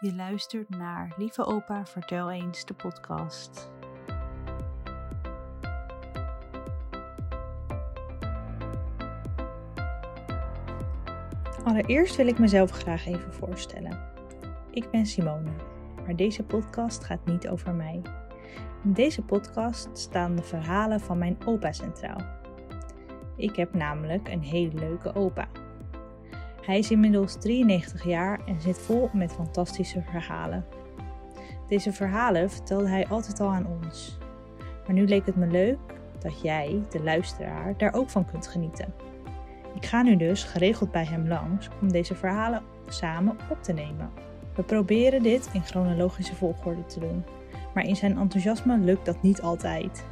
Je luistert naar Lieve Opa, vertel eens de podcast. Allereerst wil ik mezelf graag even voorstellen. Ik ben Simone, maar deze podcast gaat niet over mij. In deze podcast staan de verhalen van mijn opa centraal. Ik heb namelijk een hele leuke opa. Hij is inmiddels 93 jaar en zit vol met fantastische verhalen. Deze verhalen vertelde hij altijd al aan ons. Maar nu leek het me leuk dat jij, de luisteraar, daar ook van kunt genieten. Ik ga nu dus geregeld bij hem langs om deze verhalen samen op te nemen. We proberen dit in chronologische volgorde te doen, maar in zijn enthousiasme lukt dat niet altijd.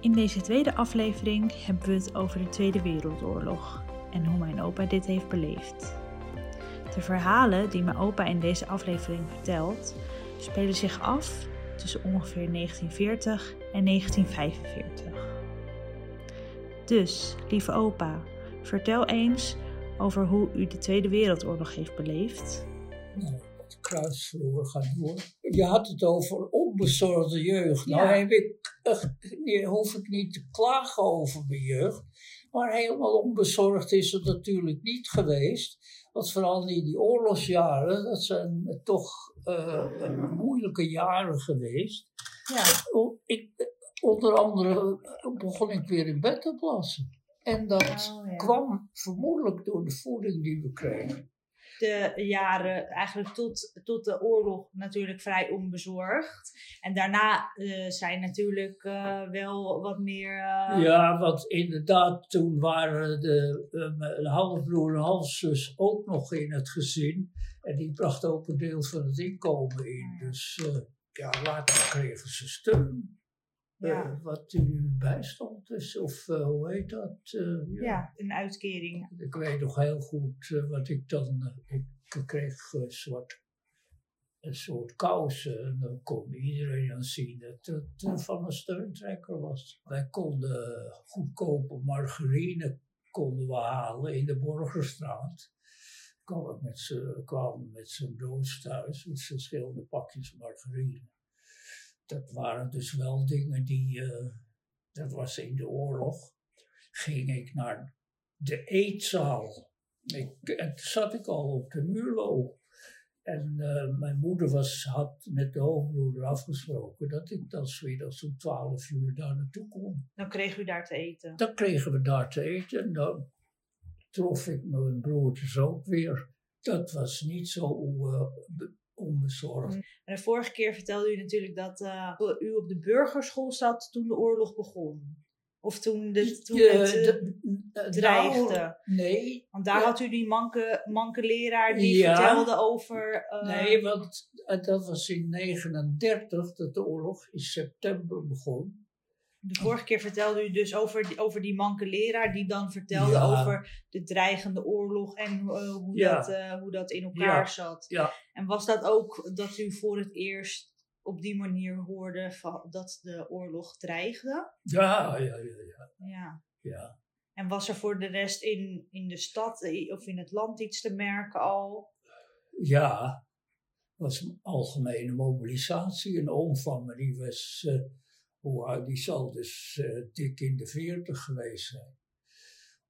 In deze tweede aflevering hebben we het over de Tweede Wereldoorlog en hoe mijn opa dit heeft beleefd. De verhalen die mijn opa in deze aflevering vertelt, spelen zich af tussen ongeveer 1940 en 1945. Dus, lieve opa, vertel eens over hoe u de Tweede Wereldoorlog heeft beleefd. Nou, het kruisverhoor gaat door. Je had het over onbezorgde jeugd. Nou Ja. heb ik, echt- nee, hoef ik niet te klagen over mijn jeugd. Maar helemaal onbezorgd is het natuurlijk niet geweest. Want vooral in die oorlogsjaren, dat zijn toch eh, moeilijke jaren geweest. Ja, O- Ik, onder andere begon ik weer in bed te plassen. En dat Oh, ja. kwam vermoedelijk door de voeding die we kregen. De jaren eigenlijk tot, tot de oorlog natuurlijk vrij onbezorgd. En daarna eh, zijn natuurlijk eh, wel wat meer. eh, Ja, want inderdaad, toen waren de, mijn halfbroer en halfzus ook nog in het gezin. En die bracht ook een deel van het inkomen in. Dus eh, ja, later kregen ze steun. Eh, Ja. wat nu bijstand is, of eh, hoe heet dat? Eh, ja, een uitkering. Ik weet nog heel goed eh, wat ik dan. eh, ik kreeg een soort, een soort kousen. En dan kon iedereen dan zien dat het eh, van een steuntrekker was. Wij konden goedkope margarine konden we halen in de Borgerstraat. Kwamen met z'n- kwamen met zo'n doos thuis met verschillende pakjes margarine. Dat waren dus wel dingen die. eh, dat was in de oorlog. Ging ik naar de eetzaal. Ik, en toen zat ik al op de Muurlo. En eh, mijn moeder was, had met de hoofdbroeder afgesproken dat ik dan 's middags om 12 uur daar naartoe kon. Dan kreeg u daar te eten. Dan kregen we daar te eten en dan trof ik mijn broertjes ook weer. Dat was niet zo be- onbezorgd. En de vorige keer vertelde u natuurlijk dat eh, u op de burgerschool zat toen de oorlog begon. Of toen, de, toen het. eh, de- eh, dreigde. nou, nee, want daar ja. had u die manke, manke leraar die Ja. vertelde over. eh, Nee, want dat was in 39 dat de oorlog in september begon. De vorige keer vertelde u dus over die, over die manke leraar die dan vertelde Ja. over de dreigende oorlog en eh, hoe, Ja. dat, eh, hoe dat in elkaar Ja. zat. Ja. En was dat ook dat u voor het eerst op die manier hoorde van, dat de oorlog dreigde? Ja, ja, ja, ja. En was er voor de rest in, in de stad eh, of in het land iets te merken al? Ja, was een algemene mobilisatie. Een oom van me, die was, die zal dus eh, dik in de 40 geweest zijn.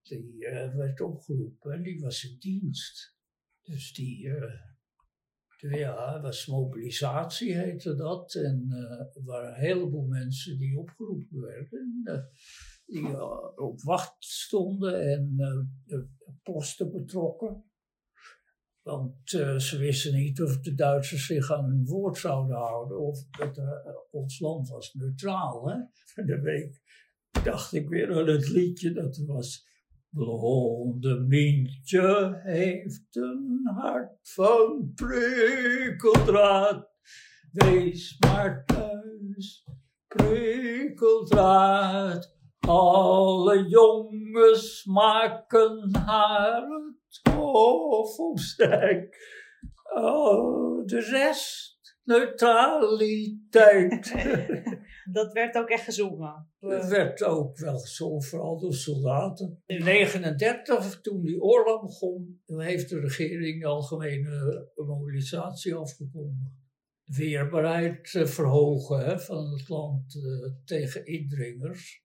Die eh, werd opgeroepen en die was in dienst. Dus die, eh, ja, was mobilisatie heette dat. En er waren een heleboel mensen die opgeroepen werden. die op wacht stonden en posten betrokken. Want eh, ze wisten niet of de Duitsers zich aan hun woord zouden houden. Of dat eh, ons land was neutraal. Hè? De week dacht ik weer aan het liedje dat er was. Blonde Mientje heeft een hart van prikkeldraad. Wees maar thuis, prikkeldraad. Alle jongens maken haar het hoofdsterk. Oh, de rest neutraliteit. Dat werd ook echt gezongen. Het werd ook wel gezongen, vooral door soldaten. In 1939, toen die oorlog begon, heeft de regering de algemene mobilisatie afgekondigd. Weerbaarheid verhogen hè, van het land uh, tegen indringers.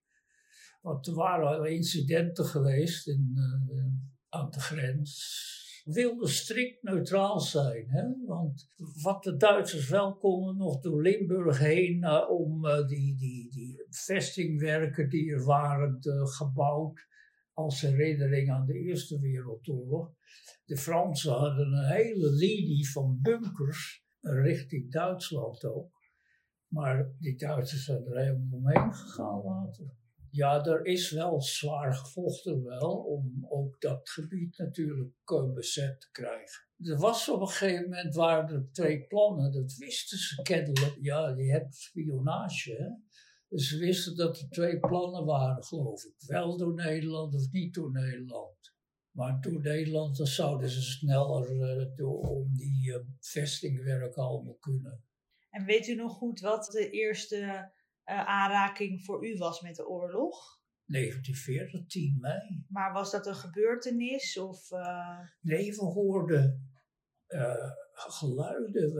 Want er waren incidenten geweest in, uh, aan de grens wilde strikt neutraal zijn. Hè? Want wat de Duitsers wel konden, nog door Limburg heen uh, om uh, die, die, die vestingwerken die er waren gebouwd als herinnering aan de Eerste Wereldoorlog. De Fransen hadden een hele linie van bunkers richting Duitsland ook. Maar die Duitsers zijn er helemaal omheen gegaan later. Ja, er is wel zwaar gevochten wel om ook dat gebied natuurlijk uh, bezet te krijgen. Er was op een gegeven moment waren er twee plannen, dat wisten ze kennelijk. Ja, je hebt spionage? Dus ze wisten dat er twee plannen waren, geloof ik. Wel door Nederland of niet door Nederland. Maar door Nederland dan zouden ze sneller uh, door, om die uh, vestingwerken allemaal kunnen. En weet u nog goed wat de eerste uh, aanraking voor u was met de oorlog? 1940, 10 mei. Maar was dat een gebeurtenis? Of, uh... Nee, we hoorden uh, geluiden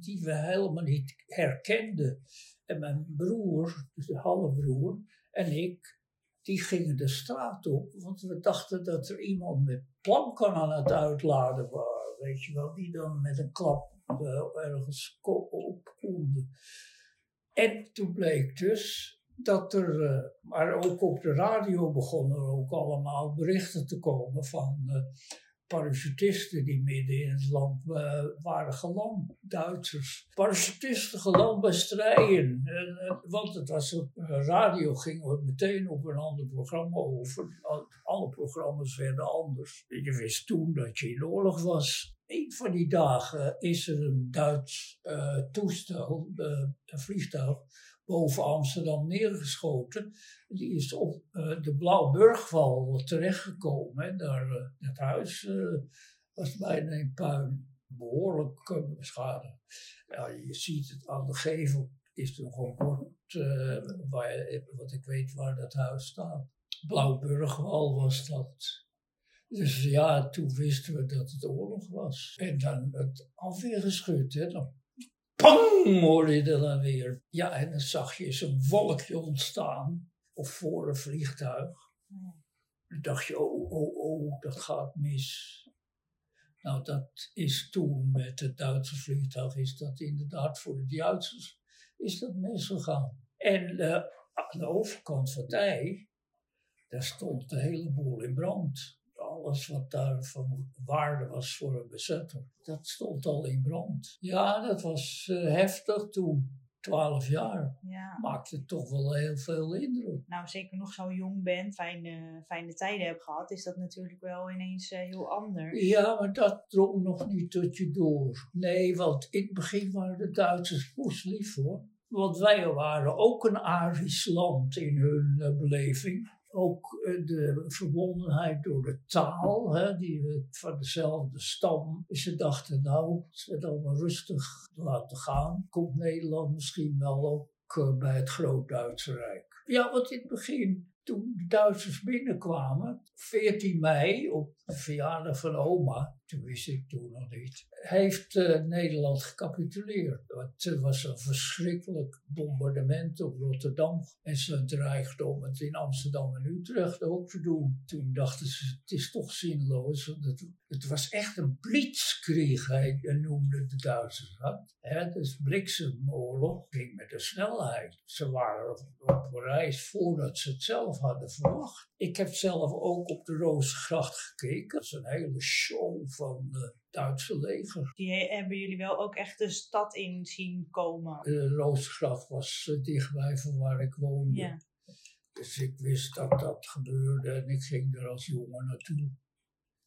die we helemaal niet herkenden. En mijn broer, dus de halfbroer, en ik, die gingen de straat op, want we dachten dat er iemand met planken aan het uitladen was. Weet je wel, die dan met een klap ergens op konden. En toen bleek dus dat er, uh, maar ook op de radio begonnen ook allemaal berichten te komen van uh, parachutisten die midden in het land uh, waren geland, Duitsers. Parachutisten geland bij strijden. want het was op radio ging het meteen op een ander programma over. Alle programma's werden anders. Je wist toen dat je in oorlog was. Een van die dagen is er een Duits toestel, een vliegtuig boven Amsterdam neergeschoten. Die is op uh, de Blauwburgval terechtgekomen. Hè. Daar, het huis was bijna in puin. Behoorlijk beschadigd. Ja, je ziet het aan de gevel. Is er nog een waar, wat ik weet waar dat huis staat. Blauwburgwal was dat. Dus ja, toen wisten we dat het oorlog was. En dan het afweergeschut, hè. Dan Pang, hoorde je er dan weer. Ja, en dan zag je zo'n wolkje ontstaan. Of voor een vliegtuig. Dan dacht je, oh, oh, oh, dat gaat mis. Nou, dat is toen met het Duitse vliegtuig, is dat inderdaad voor de Duitsers, is dat misgegaan. En uh, aan de overkant van Dij, daar stond de hele boel in brand alles wat daar van waarde was voor een bezetter, dat stond al in brand. Ja, dat was uh, heftig toen. Twaalf jaar. Ja. Maakte toch wel heel veel indruk. Nou, zeker nog zo jong bent, fijne, fijne tijden hebt gehad, is dat natuurlijk wel ineens uh, heel anders. Ja, maar dat drong nog niet tot je door. Nee, want in het begin waren de Duitsers poes lief hoor. Want wij waren ook een Arisch land in hun uh, beleving ook eh, de verbondenheid door de taal, hè, die we van dezelfde stam. Ze dachten, nou, het allemaal rustig laten gaan. Komt Nederland misschien wel ook uh, bij het Groot-Duitse Rijk. Ja, want in het begin toen de Duitsers binnenkwamen, 14 mei, op de verjaardag van oma, toen wist ik toen nog niet, heeft uh, Nederland gecapituleerd. Het was een verschrikkelijk bombardement op Rotterdam. En ze dreigden om het in Amsterdam en Utrecht ook te doen. Toen dachten ze, het is toch zinloos. Het, het was echt een blitzkrieg, hij noemde de Duitsers dat. Hè, dus bliksemoorlog ging met de snelheid. Ze waren op reis voordat ze het zelf hadden verwacht. Ik heb zelf ook op de Rozengracht gekeken. Dat is een hele show van het Duitse leger. Die hebben jullie wel ook echt de stad in zien komen? De Rozengracht was uh, dichtbij van waar ik woonde. Ja. Dus ik wist dat dat gebeurde en ik ging er als jongen naartoe.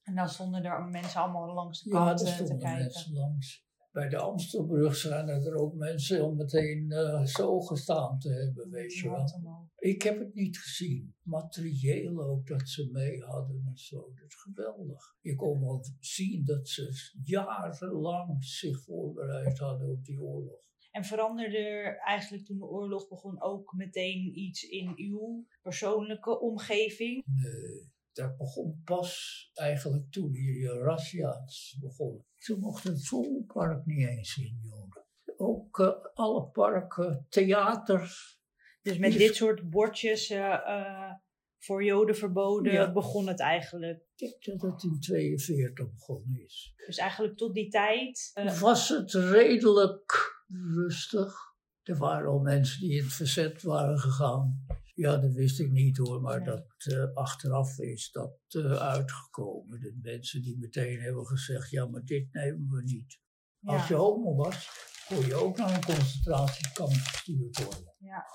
En dan stonden er mensen allemaal langs de kant ja, stonden te kijken. mensen langs bij de Amstelbrug zijn er ook mensen om meteen uh, zo gestaan te hebben, weet je wel. Ik heb het niet gezien. Materieel ook dat ze mee hadden en zo. Dat is geweldig. Je kon wel zien dat ze jarenlang zich voorbereid hadden op die oorlog. En veranderde er eigenlijk toen de oorlog begon ook meteen iets in uw persoonlijke omgeving? Nee, dat begon pas eigenlijk toen die razzia's begonnen. Toen mocht het Vondelpark niet eens in, Joden. Ook uh, alle parken, theaters. Dus met dit soort bordjes uh, uh, voor Joden verboden ja. begon het eigenlijk? Ik denk dat het in 42 begonnen is. Dus eigenlijk tot die tijd? Was het redelijk rustig. Er waren al mensen die in het verzet waren gegaan. Ja, dat wist ik niet hoor, maar ja. dat uh, achteraf is dat uh, uitgekomen. De mensen die meteen hebben gezegd, ja, maar dit nemen we niet. Ja. Als je homo was, kon je ook naar een concentratiekamp gestuurd worden. Ja.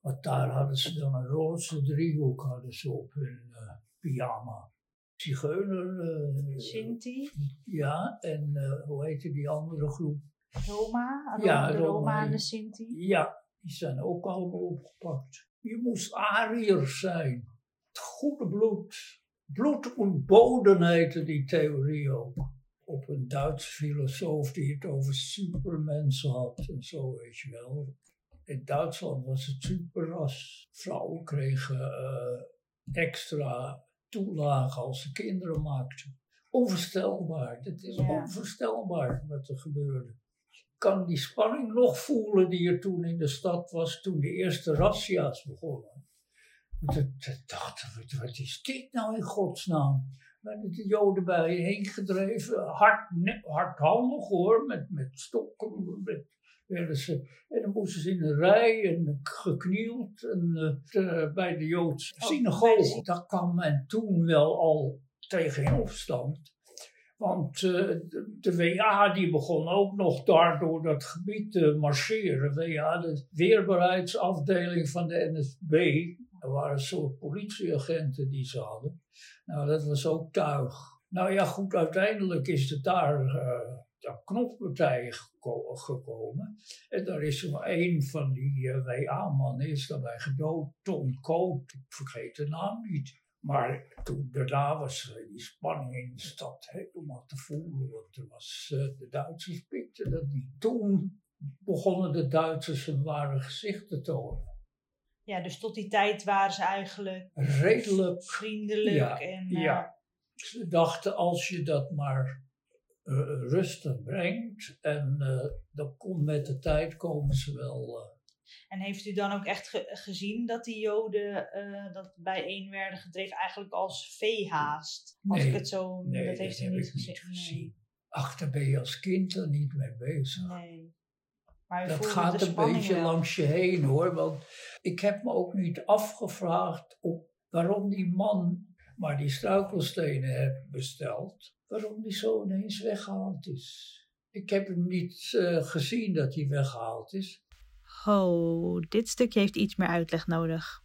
Want daar hadden ze dan een roze driehoek hadden ze op hun uh, pyjama. Zigeuner. Sinti? Ja, en hoe heette die andere groep? Roma, ja, de Roma, Roma en de Sinti. Ja, die zijn ook allemaal opgepakt. Je moest Ariër zijn. Het goede bloed. Bloed Boden heette die theorie ook. Op een Duitse filosoof die het over supermensen had en zo, weet je wel. In Duitsland was het superras. Vrouwen kregen uh, extra toelagen als ze kinderen maakten. Onvoorstelbaar. Het is ja. onvoorstelbaar wat er gebeurde kan die spanning nog voelen die er toen in de stad was, toen de eerste razzia's begonnen. Want ik dacht, wat is dit nou in godsnaam? Werden de Joden bij je heen gedreven, hard, hardhandig hoor, met, met stokken, met, werden ze, en dan moesten ze in een rij en geknield en, uh, bij de Joodse synagoge. Daar kwam men toen wel al tegen in opstand. Want uh, de, WA die begon ook nog daar door dat gebied te marcheren. De weerbaarheidsafdeling van de NSB. Er waren een soort politieagenten die ze hadden. Nou, dat was ook tuig. Nou ja, goed, uiteindelijk is het daar uh, knoppartij geko gekomen. En daar is er een van die uh, WA-mannen is daarbij gedood. Tom Koot, ik vergeet de naam niet. Maar toen daarna was die spanning in de stad helemaal te voelen. Want er was, uh, de Duitsers pikten dat niet. Toen begonnen de Duitsers hun ware gezicht te tonen. Ja, dus tot die tijd waren ze eigenlijk redelijk vriendelijk. Ja, en, uh, ja. ze dachten als je dat maar uh, rustig brengt en dan komt met de tijd komen ze wel en heeft u dan ook echt ge gezien dat die Joden uh, dat bijeen werden gedreven eigenlijk als veehaast? Als nee, ik het zo, nee, dat heeft dat u heb niet ik niet gezien. gezien. Daar ben je als kind er niet mee bezig. nee. Maar Dat gaat een beetje wel. langs je heen hoor. Want ik heb me ook niet afgevraagd op waarom die man maar die struikelstenen heeft besteld, waarom die zo ineens weggehaald is. Ik heb hem niet uh, gezien dat hij weggehaald is. Oh, dit stukje heeft iets meer uitleg nodig.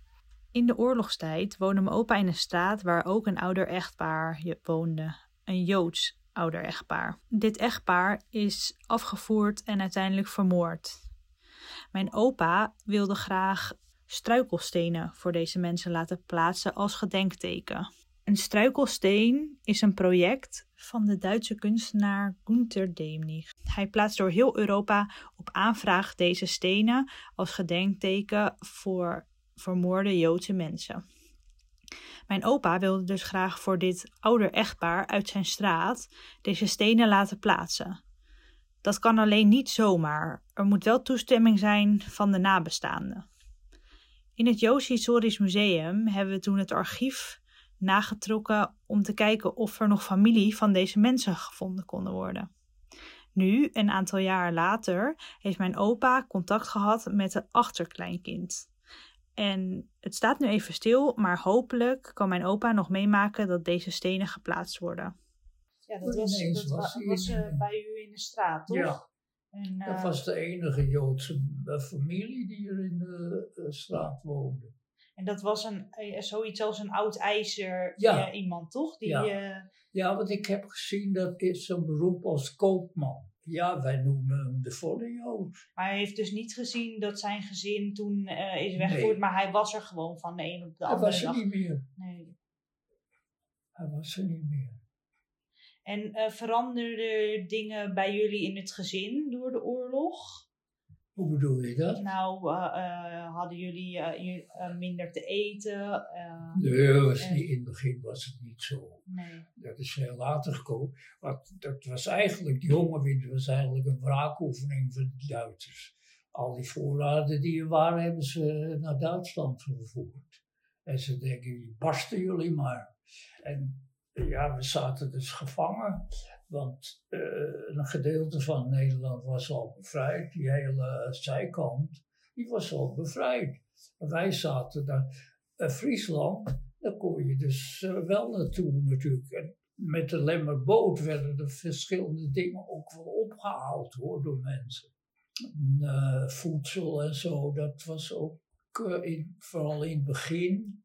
In de oorlogstijd woonde mijn opa in een straat waar ook een ouder echtpaar woonde. Een Joods ouder echtpaar. Dit echtpaar is afgevoerd en uiteindelijk vermoord. Mijn opa wilde graag struikelstenen voor deze mensen laten plaatsen als gedenkteken. Een struikelsteen is een project van de Duitse kunstenaar Gunther Demnig. Hij plaatst door heel Europa op aanvraag deze stenen als gedenkteken voor vermoorde Joodse mensen. Mijn opa wilde dus graag voor dit ouder echtpaar uit zijn straat deze stenen laten plaatsen. Dat kan alleen niet zomaar. Er moet wel toestemming zijn van de nabestaanden. In het Joods Historisch Museum hebben we toen het archief nagetrokken om te kijken of er nog familie van deze mensen gevonden konden worden. Nu, een aantal jaar later, heeft mijn opa contact gehad met een achterkleinkind. En het staat nu even stil, maar hopelijk kan mijn opa nog meemaken dat deze stenen geplaatst worden. Ja, dat was, dat was in- eh, bij u in de straat, toch? Ja. En, Dat eh, was de enige Joodse eh, familie die er in de straat woonde. en dat was een, eh, zoiets als een oud ijzer Ja. iemand, toch? Die, Ja. eh, Ja, want ik heb gezien dat is een beroep als koopman. Ja, wij noemen hem de volle Jood. maar hij heeft dus niet gezien dat zijn gezin toen eh, is weggevoerd, Nee. maar hij was er gewoon van de een op de Hij andere was er dag. niet meer. Nee. Hij was er niet meer. En uh, veranderden dingen bij jullie in het gezin door de oorlog? Hoe bedoel je dat? Nou, uh, hadden jullie minder te eten? nee, was niet, in het begin was het niet zo. Nee. Dat is veel later gekomen. Want dat was eigenlijk, die hongerwinter was eigenlijk een wraakoefening van de Duitsers. Al die voorraden die er waren, hebben ze naar Duitsland vervoerd. En ze denken, barsten jullie maar. En ja, we zaten dus gevangen. Want uh, een gedeelte van Nederland was al bevrijd. Die hele zijkant, die was al bevrijd. Wij zaten daar. Uh, Friesland, daar kon je dus uh, wel naartoe natuurlijk. En met de Lemmerboot werden er verschillende dingen ook wel opgehaald hoor, door mensen. voedsel en zo, dat was ook in, vooral in het begin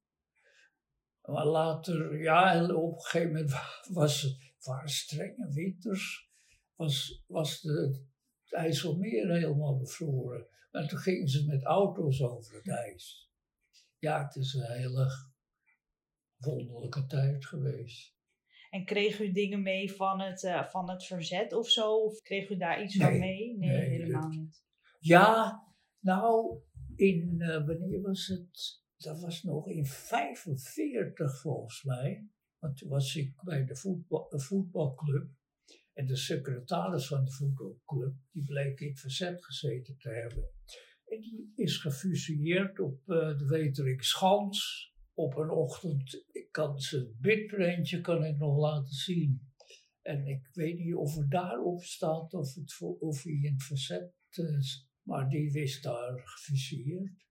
maar later, ja, op een gegeven moment was het, waren strenge winters, was, was de, het IJsselmeer helemaal bevroren. En toen gingen ze met auto's over het ijs. Ja, het is een hele wonderlijke tijd geweest. En kreeg u dingen mee van het, uh, van het verzet of zo? Of kreeg u daar iets van mee? Nee, nee helemaal niet. Ja, nou, in, uh, wanneer was het? dat was nog in 45 volgens mij. Want toen was ik bij de voetbal, voetbalclub. En de secretaris van de voetbalclub, die bleek in verzet gezeten te hebben. En die is gefusilleerd op uh, de Weterik Schans. Op een ochtend, ik kan zijn bitprintje kan ik nog laten zien. En ik weet niet of het daarop staat of, het of hij in verzet is. Maar die wist daar gefusilleerd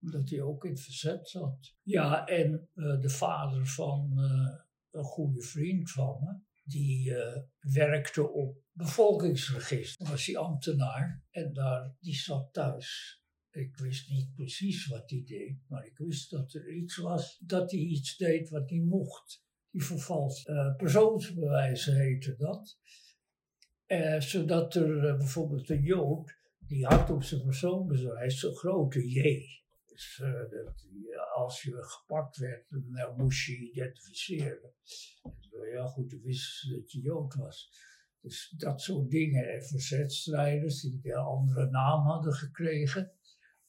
omdat hij ook in verzet zat. Ja, en uh, de vader van een goede vriend van me, die uh, werkte op bevolkingsregister, was hij ambtenaar en daar, die zat thuis. Ik wist niet precies wat hij deed, maar ik wist dat er iets was, dat hij iets deed wat hij mocht. Die vervalt persoonsbewijzen heette dat. zodat er bijvoorbeeld een Jood, die had op zijn persoonsbewijs zo'n grote J. Dus dat, als je gepakt werd, dan moest je identificeren. En, ja, goed, ik wist dat je Jood was. Dus dat soort dingen. En verzetstrijders die een andere naam hadden gekregen,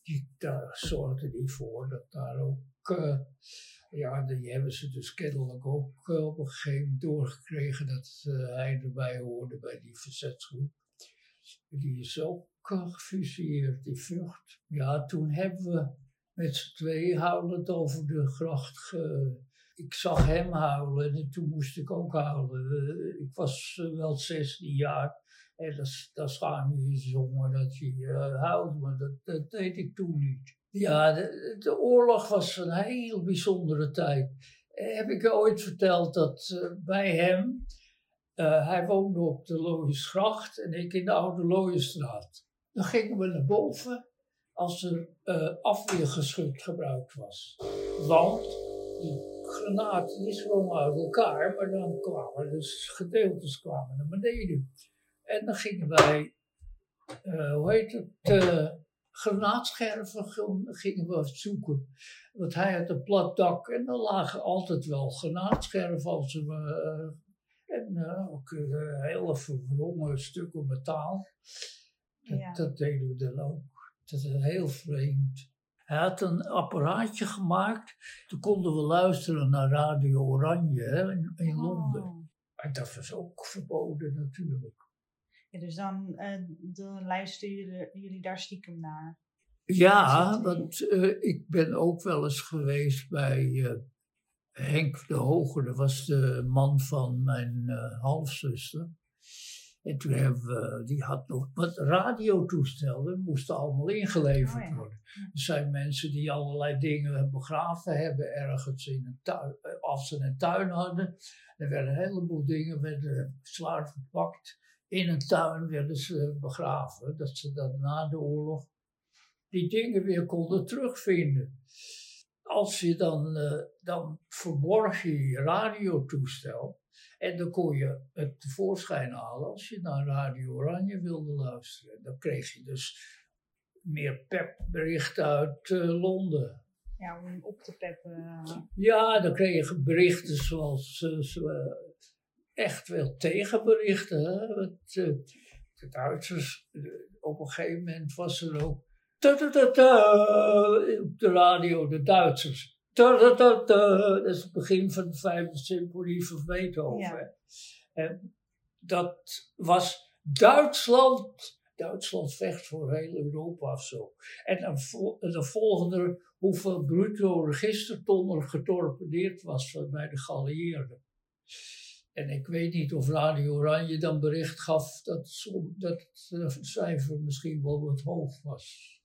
die, daar zorgden die voor dat daar ook. Uh, ja, die hebben ze dus kennelijk ook uh, op een gegeven moment doorgekregen dat hij erbij hoorde bij die verzetsgroep. Die is ook gefuseerd, die vlucht. Ja, toen hebben we met z'n tweeën huilend over de gracht. ik zag hem huilen en toen moest ik ook huilen. Eh, ik was eh, wel 16 jaar en dat, dat schaam je jongen dat je uh, huilt, maar dat, dat deed ik toen niet. Ja, de, oorlog was een heel bijzondere tijd. Heb ik ooit verteld dat bij hem, hij woonde op de Looijesgracht en ik in de Oude Looijesstraat. Dan gingen we naar boven als er uh, afweergeschut gebruikt was. Want die granaten die sprongen uit elkaar, maar dan kwamen dus gedeeltes kwamen naar beneden. En dan gingen wij, uh, hoe heet het, uh, granaatscherven gingen we zoeken. Want hij had een plat dak en er lagen altijd wel granaatscherven als we... en ook hele verwrongen stukken metaal. Dat, ja. dat deden we dan ook. Dat is heel vreemd. Hij had een apparaatje gemaakt. Toen konden we luisteren naar Radio Oranje hè, in, in oh. Londen. En dat was ook verboden natuurlijk. Ja, dus dan, uh, dan luisteren jullie, jullie daar stiekem naar? Ja, want uh, ik ben ook wel eens geweest bij uh, Henk de Hoge. Dat was de man van mijn halfzuster. En toen hebben we, die had nog wat radiotoestellen, moesten allemaal ingeleverd oh worden. Er zijn mensen die allerlei dingen begraven hebben ergens in een tuin, eh, als ze een tuin hadden. Er werden een heleboel dingen werden zwaar verpakt. In een tuin werden ze begraven, dat ze dan na de oorlog die dingen weer konden terugvinden. Als je dan, uh, dan verborg je je radiotoestel. En dan kon je het tevoorschijn halen als je naar Radio Oranje wilde luisteren. Dan kreeg je dus meer pepberichten uit uh, Londen. Ja, om op te peppen. Ja, dan kreeg je berichten zoals uh, echt wel tegenberichten. Hè? Het, uh, de Duitsers, op een gegeven moment was er ook. Ta -ta -ta op de radio, de Duitsers. Dat is het begin van de vijfde symfonie van Beethoven. Ja. En dat was Duitsland. Duitsland vecht voor heel Europa of zo. En dan, volgde er hoeveel bruto registerton er getorpedeerd was bij de geallieerden. En ik weet niet of Radio Oranje dan bericht gaf dat, dat het cijfer misschien wel wat hoog was.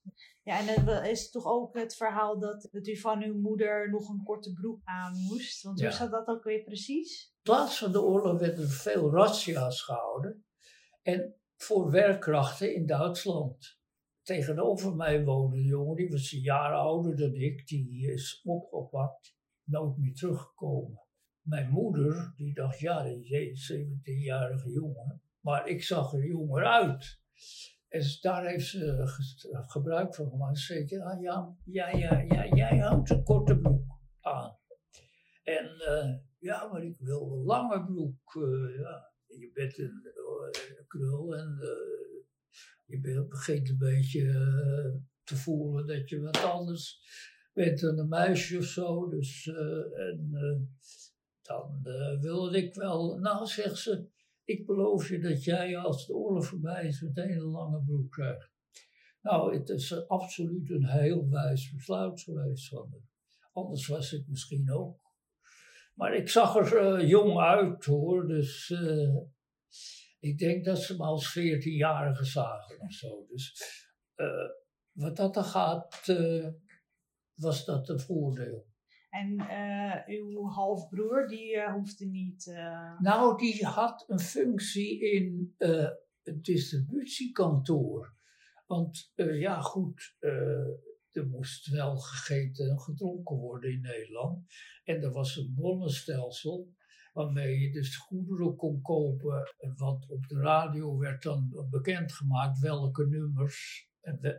Ja, en dan is toch ook het verhaal dat, dat u van uw moeder nog een korte broek aan moest. Want hoe zat dat ook weer precies? In plaats van de oorlog werden er veel razzia's gehouden. En voor werkkrachten in Duitsland. Tegenover mij woonde een jongen, die was een jaar ouder dan ik. Die is opgepakt, nooit meer teruggekomen. Mijn moeder, die dacht, ja, die is 17-jarige jongen. Maar ik zag er jonger uit. En daar heeft ze gebruik van gemaakt. Ze zei, ah, ja, ja, ja, ja, jij houdt een korte broek aan. En uh, ja, maar ik wil een lange broek. Ja. Je bent een uh, krul en je begint een beetje te voelen dat je wat anders bent dan een meisje of zo. Dus, en dan wilde ik wel, nou zegt ze, ik beloof je dat jij als de oorlog voorbij is meteen een lange broek krijgt. Nou, het is absoluut een heel wijs besluit geweest van me. Anders was ik misschien ook. Maar ik zag er uh, jong uit hoor, dus uh, ik denk dat ze me als 14-jarige zagen of zo. Dus uh, wat dat dan gaat, was dat een voordeel. En uh, uw halfbroer, die uh, hoefde niet. Uh... Nou, die had een functie in het distributiekantoor. Want ja, goed, er moest wel gegeten en gedronken worden in Nederland. En er was een bonnenstelsel waarmee je dus goederen kon kopen. Want op de radio werd dan bekendgemaakt welke nummers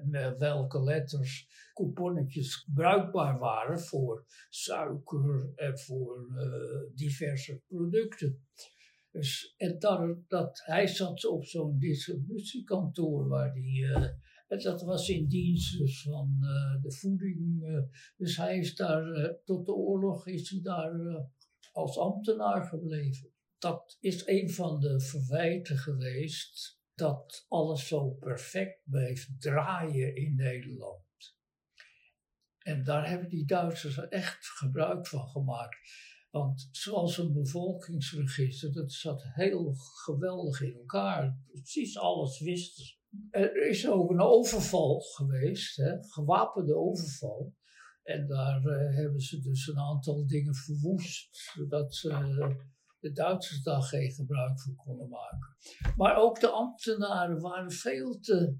met welke letters couponnetjes bruikbaar waren voor suiker en voor uh, diverse producten. Dus, en dat, hij zat op zo'n distributiekantoor waar die, uh, en dat was in dienst dus van uh, de voeding. dus hij is daar, tot de oorlog is hij daar als ambtenaar gebleven. Dat is een van de verwijten geweest dat alles zo perfect bleef draaien in Nederland. En daar hebben die Duitsers echt gebruik van gemaakt. Want zoals een bevolkingsregister, dat zat heel geweldig in elkaar. Precies alles wisten ze. Er is ook een overval geweest, hè, gewapende overval. En daar uh, hebben ze dus een aantal dingen verwoest, zodat ze de Duitsers daar geen gebruik van konden maken. Maar ook de ambtenaren waren veel te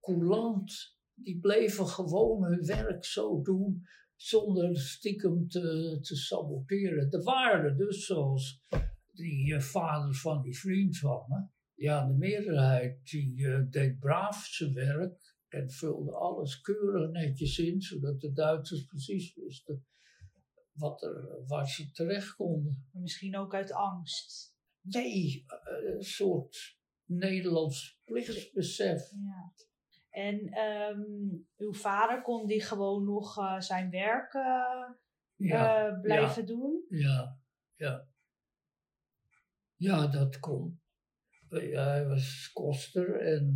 coulant. Die bleven gewoon hun werk zo doen zonder stiekem te, te saboteren. Er waren dus zoals die uh, vaders van die vriend van. Ja, de meerderheid die uh, deed braaf zijn werk en vulde alles keurig netjes in, zodat de Duitsers precies wisten wat er, waar ze terecht konden. Misschien ook uit angst. Nee, eh, een soort Nederlands plichtsbesef. Ja. En um, uw vader kon die gewoon nog uh, zijn werk uh, ja, uh, blijven ja, doen? Ja, ja. Ja, dat kon. hij was koster en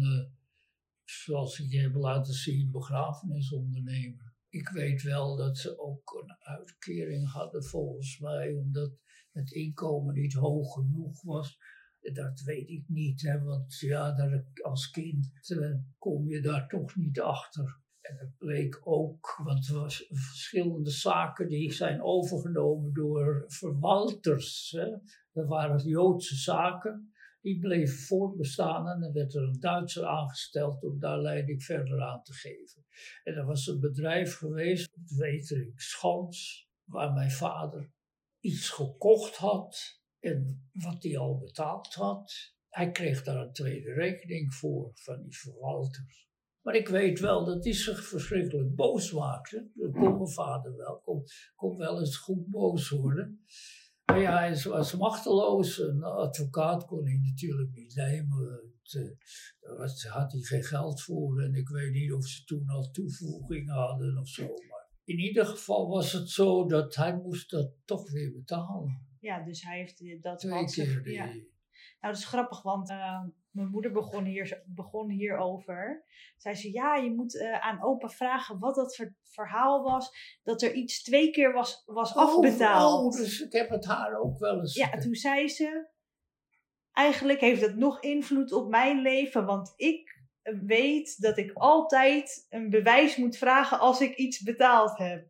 zoals ik je heb laten zien, begrafenisondernemer. Ik weet wel dat ze ook een uitkering hadden volgens mij, omdat het inkomen niet hoog genoeg was. Dat weet ik niet, hè, want ja, daar, als kind uh, kom je daar toch niet achter. En het bleek ook, want er was verschillende zaken die zijn overgenomen door verwalters. Hè. Dat waren Joodse zaken die bleef voortbestaan en dan werd er een Duitser aangesteld om daar leiding verder aan te geven. En er was een bedrijf geweest, op Wetering Schans, waar mijn vader iets gekocht had en wat hij al betaald had. Hij kreeg daar een tweede rekening voor van die verwalters. Maar ik weet wel dat hij zich verschrikkelijk boos maakte. Dat kon mijn vader wel, kon wel eens goed boos worden. Maar ja, hij was machteloos. Een advocaat kon hij natuurlijk niet nemen. Daar was, had hij geen geld voor. En ik weet niet of ze toen al toevoegingen hadden of zo. Maar in ieder geval was het zo dat hij moest dat toch weer betalen. Ja, dus hij heeft dat... Twee keer. Ja. Nou, dat is grappig, want uh, mijn moeder begon, hier, begon hierover. Zij zei, ja, je moet uh, aan opa vragen wat dat verhaal was. Dat er iets twee keer was, was oh, afbetaald. Oh, dus ik heb het haar ook wel eens... Ja, toen zei ze, eigenlijk heeft het nog invloed op mijn leven. Want ik weet dat ik altijd een bewijs moet vragen als ik iets betaald heb.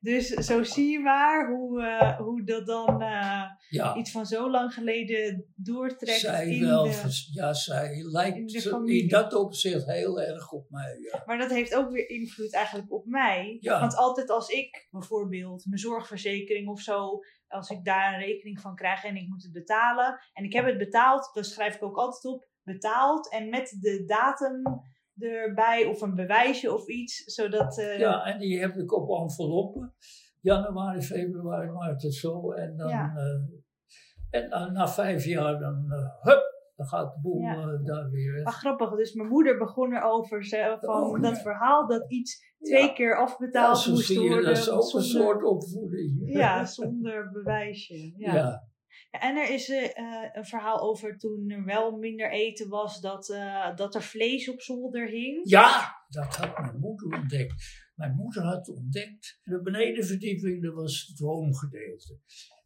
Dus zo zie je maar hoe, uh, hoe dat dan uh, ja. iets van zo lang geleden doortrekt. Zij in wel, de, ja, zij lijkt in, in dat opzicht heel erg op mij. Ja. Maar dat heeft ook weer invloed eigenlijk op mij. Ja. Want altijd als ik bijvoorbeeld mijn zorgverzekering of zo, als ik daar een rekening van krijg en ik moet het betalen en ik heb het betaald, dan schrijf ik ook altijd op betaald en met de datum erbij of een bewijsje of iets, zodat... Uh, ja, en die heb ik op enveloppen. Januari, februari, maart en zo. En dan, Ja. eh, en dan na vijf jaar, dan, eh, hup, dan gaat de boel Ja. eh, daar weer. Maar grappig, dus mijn moeder begon erover ze- van Oh, dat ja. verhaal dat iets twee keer afbetaald moest worden. dat is ook een zonder- soort opvoeding. Ja, zonder bewijsje. Ja. En er is eh, eh, een verhaal over toen er wel minder eten was, dat, eh, dat er vlees op zolder hing. Ja, dat had mijn moeder ontdekt. Mijn moeder had ontdekt, de benedenverdieping, dat was het woongedeelte.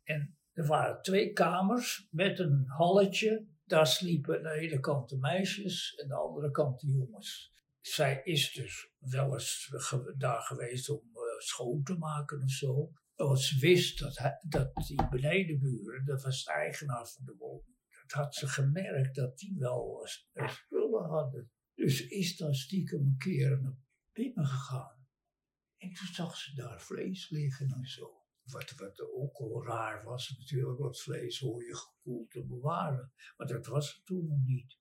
En er waren twee kamers met een halletje. Daar sliepen aan de ene kant de meisjes en aan de andere kant de jongens. Zij is dus wel eens daar geweest om schoon te maken of zo. Ze wist dat, hij, dat die benedenburen, dat was de eigenaar van de woning. Dat had ze gemerkt dat die wel eh, spullen hadden. Dus is dan stiekem een keer naar binnen gegaan. En toen zag ze daar vlees liggen en zo. Wat, wat ook wel raar was natuurlijk, want vlees hoor je gekoeld te bewaren. Maar dat was het toen nog niet.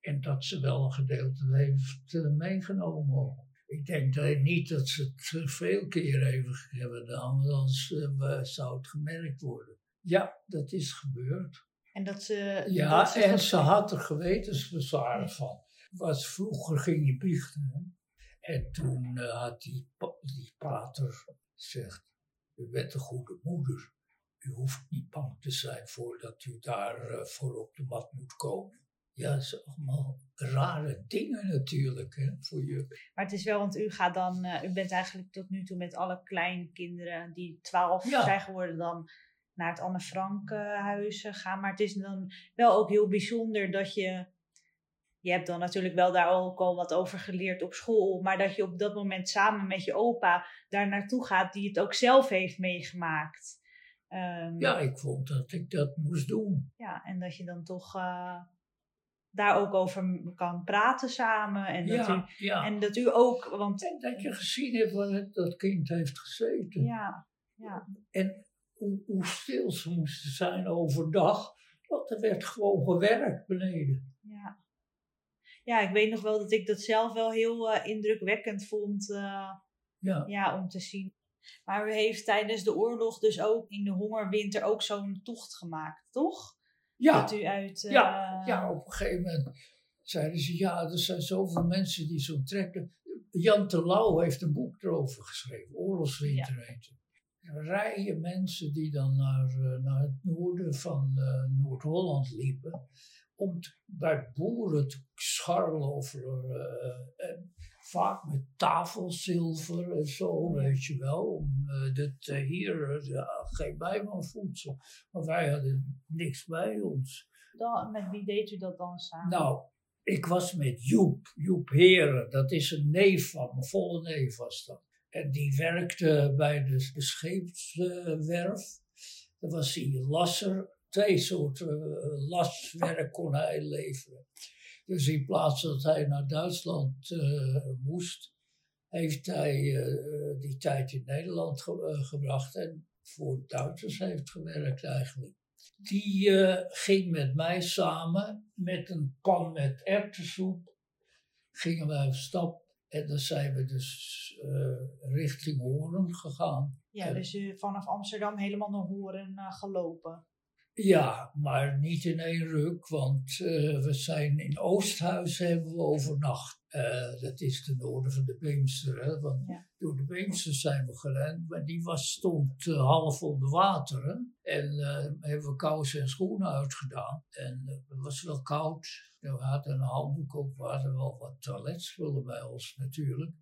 En dat ze wel een gedeelte heeft eh, meegenomen. Ik denk dat, niet dat ze het eh, veel keer even hebben gedaan, anders eh, zou het gemerkt worden. Ja, dat is gebeurd. En dat ze. Ja, dat ze en ze had er gewetensbezwaren van. Was vroeger ging je biechten. hè. En toen eh, had die, die pater gezegd, u bent een goede moeder. U hoeft niet bang te zijn voordat u daar voor op de mat moet komen. Ja, zijn allemaal rare dingen natuurlijk hè, voor je. Maar het is wel, want u gaat dan. eh, u bent eigenlijk tot nu toe met alle kleine kinderen die 12 Ja. zijn geworden, dan naar het Anne Frank eh, huis eh, gaan. Maar het is dan wel ook heel bijzonder dat je. Je hebt dan natuurlijk wel daar ook al wat over geleerd op school. Maar dat je op dat moment samen met je opa daar naartoe gaat, die het ook zelf heeft meegemaakt. Ehm, Ja, ik vond dat ik dat moest doen. ja, en dat je dan toch daar ook over kan praten samen. En dat, Ja, u, ja. en dat u ook, want En dat je gezien hebt waar het- dat kind heeft gezeten. ja, ja, En hoe, hoe stil ze moesten zijn overdag. Want er werd gewoon gewerkt beneden. ja. Ja, ik weet nog wel dat ik dat zelf wel heel eh, indrukwekkend vond eh, Ja, ja, om te zien. Maar u heeft tijdens de oorlog dus ook in de hongerwinter ook zo'n tocht gemaakt, toch? Ja, Dat u uit... eh, ja, ja, op een gegeven moment zeiden ze, ja, er zijn zoveel mensen die zo trekken. Jan Terlouw heeft een boek erover geschreven, Oorlogswinter heet het. Rijen mensen die dan naar, eh, naar het noorden van eh, Noord-Holland liepen, om te- bij boeren te scharrelen over, en vaak met tafelzilver en zo, weet je wel. Om eh, dit eh, hier, eh, geen bijmanvoedsel. Maar wij hadden niks bij ons. dan, met wie deed u dat dan samen? Nou, ik was met Joep, Joep Heren, dat is een neef van me, volle neef was dat. En die werkte bij de, de scheepswerf. Dat was hij lasser. Twee soorten laswerk kon hij leveren. Dus in plaats dat hij naar Duitsland eh, moest, heeft hij eh, die tijd in Nederland ge- eh, gebracht en voor Duitsers heeft gewerkt eigenlijk. Die ging met mij samen met een pan met erwtensoep. Gingen wij op stap en dan zijn we dus richting Hoorn gegaan. Ja, dus uh, vanaf Amsterdam helemaal naar Horen uh, gelopen. Ja, maar niet in één ruk, want uh, we zijn in Oosthuis hebben we overnacht. dat is ten noorden van de Beemster, hè? want ja. door de Beemster zijn we gerend, maar die was, stond half onder water. Hè? En hebben we kousen en schoenen uitgedaan. En het was wel koud. We hadden een handdoek ook, we hadden wel wat toiletspullen bij ons natuurlijk.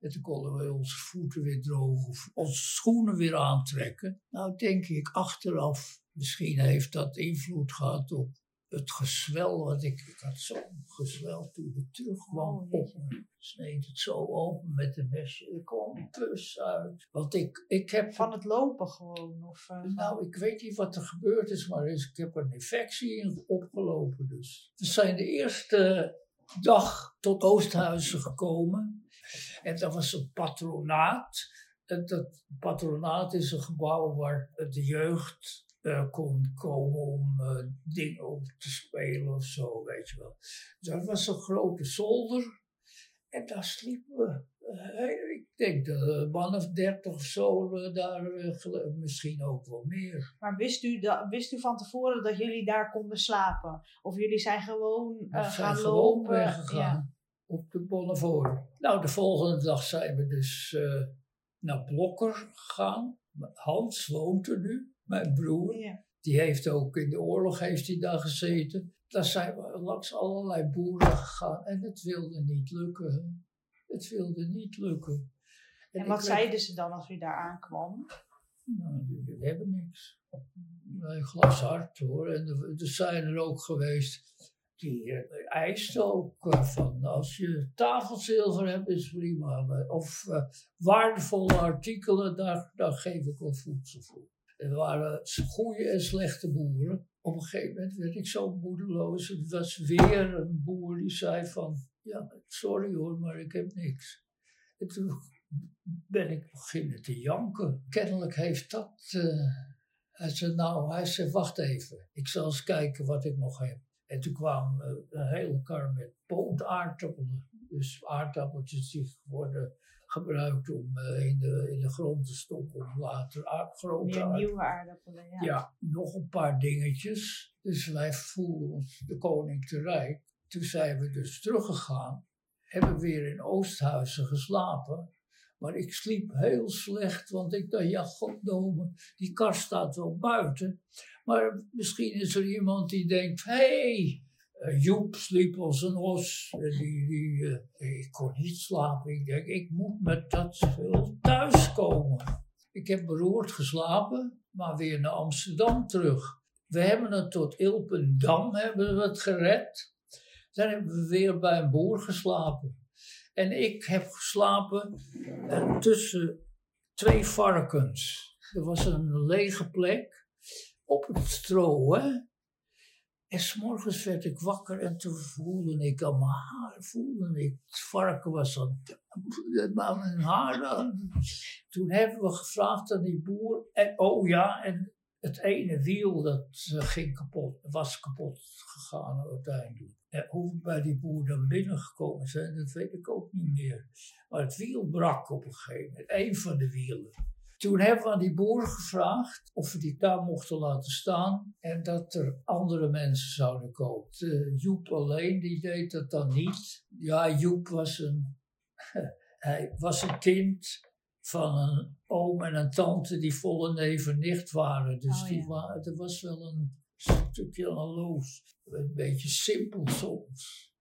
En toen konden we onze voeten weer drogen of onze schoenen weer aantrekken. Nou denk ik achteraf, misschien heeft dat invloed gehad op het gezwel wat ik, ik had zo'n gezwel toen ik terugkwam oh, op me. Sneed het zo open met de mesje. Er kwam pus uit. Want ik, ik heb... Van het lopen gewoon? Of, uh, nou, ik weet niet wat er gebeurd is, maar ik heb een infectie opgelopen dus. We zijn de eerste dag tot Oosthuizen gekomen. En dat was een patronaat. En dat patronaat is een gebouw waar de jeugd uh, kon komen om uh, dingen op te spelen of zo, weet je wel. Dus dat was een grote zolder. En daar sliepen we. Uh, ik denk dat een man of dertig of zo daar, misschien ook wel meer. Maar wist u, dat, wist u van tevoren dat jullie daar konden slapen? Of jullie zijn gewoon gaan zijn lopen? Weggegaan. Ja op de Bonnevoor. Nou, de volgende dag zijn we dus naar Blokker gegaan. Hans woont er nu, mijn broer. Ja. Die heeft ook in de oorlog heeft hij daar gezeten. Daar zijn we langs allerlei boeren gegaan en het wilde niet lukken. Het wilde niet lukken. En, en wat zeiden ze dan als u daar aankwam? Nou, we hebben niks. Nee, glashard hoor. En er, er zijn er ook geweest die uh, eist ook uh, van als je tafelzilver hebt is prima. Of uh, waardevolle artikelen, daar, daar geef ik wel voedsel voor. Er waren goede en slechte boeren. Op een gegeven moment werd ik zo moedeloos. Het was weer een boer die zei van, ja, sorry hoor, maar ik heb niks. En toen ben ik beginnen te janken. Kennelijk heeft dat... hij zei, nou, hij zei, wacht even. Ik zal eens kijken wat ik nog heb. En toen kwam uh, een hele kar met pootaardappelen. Dus aardappeltjes die worden gebruikt om uh, in, de, in de grond te stoppen om later grote nieuwe aardappelen, ja. Ja, nog een paar dingetjes. Dus wij voelden ons de koning te rijk. Toen zijn we dus teruggegaan. Hebben weer in Oosthuizen geslapen. Maar ik sliep heel slecht, want ik dacht, ja, goddomen, die kar staat wel buiten. Maar misschien is er iemand die denkt, hé, hey, Joep sliep als een os. die, die, uh, ik kon niet slapen. Ik denk, ik moet met dat veel thuiskomen. Ik heb beroerd geslapen, maar weer naar Amsterdam terug. We hebben het tot Ilpendam hebben we het gered. Dan hebben we weer bij een boer geslapen. En ik heb geslapen tussen twee varkens. Er was een lege plek op het stro, hè. En s'morgens werd ik wakker en toen voelde ik aan mijn haar, voelde ik, het varken was aan, aan mijn haar aan. Toen hebben we gevraagd aan die boer, oh ja, en het ene wiel dat eh, ging kapot, was kapot gegaan uiteindelijk. En hoe we bij die boer dan binnengekomen zijn, dat weet ik ook niet meer. Maar het wiel brak op een gegeven moment, één van de wielen. Toen hebben we aan die boer gevraagd of we die daar mochten laten staan en dat er andere mensen zouden komen. Joep alleen, die deed dat dan niet. Ja, Joep was een, hij was een kind van een oom en een tante die volle neef en nicht waren. Dus oh, die er was wel een stukje loos. Een beetje simpel soms.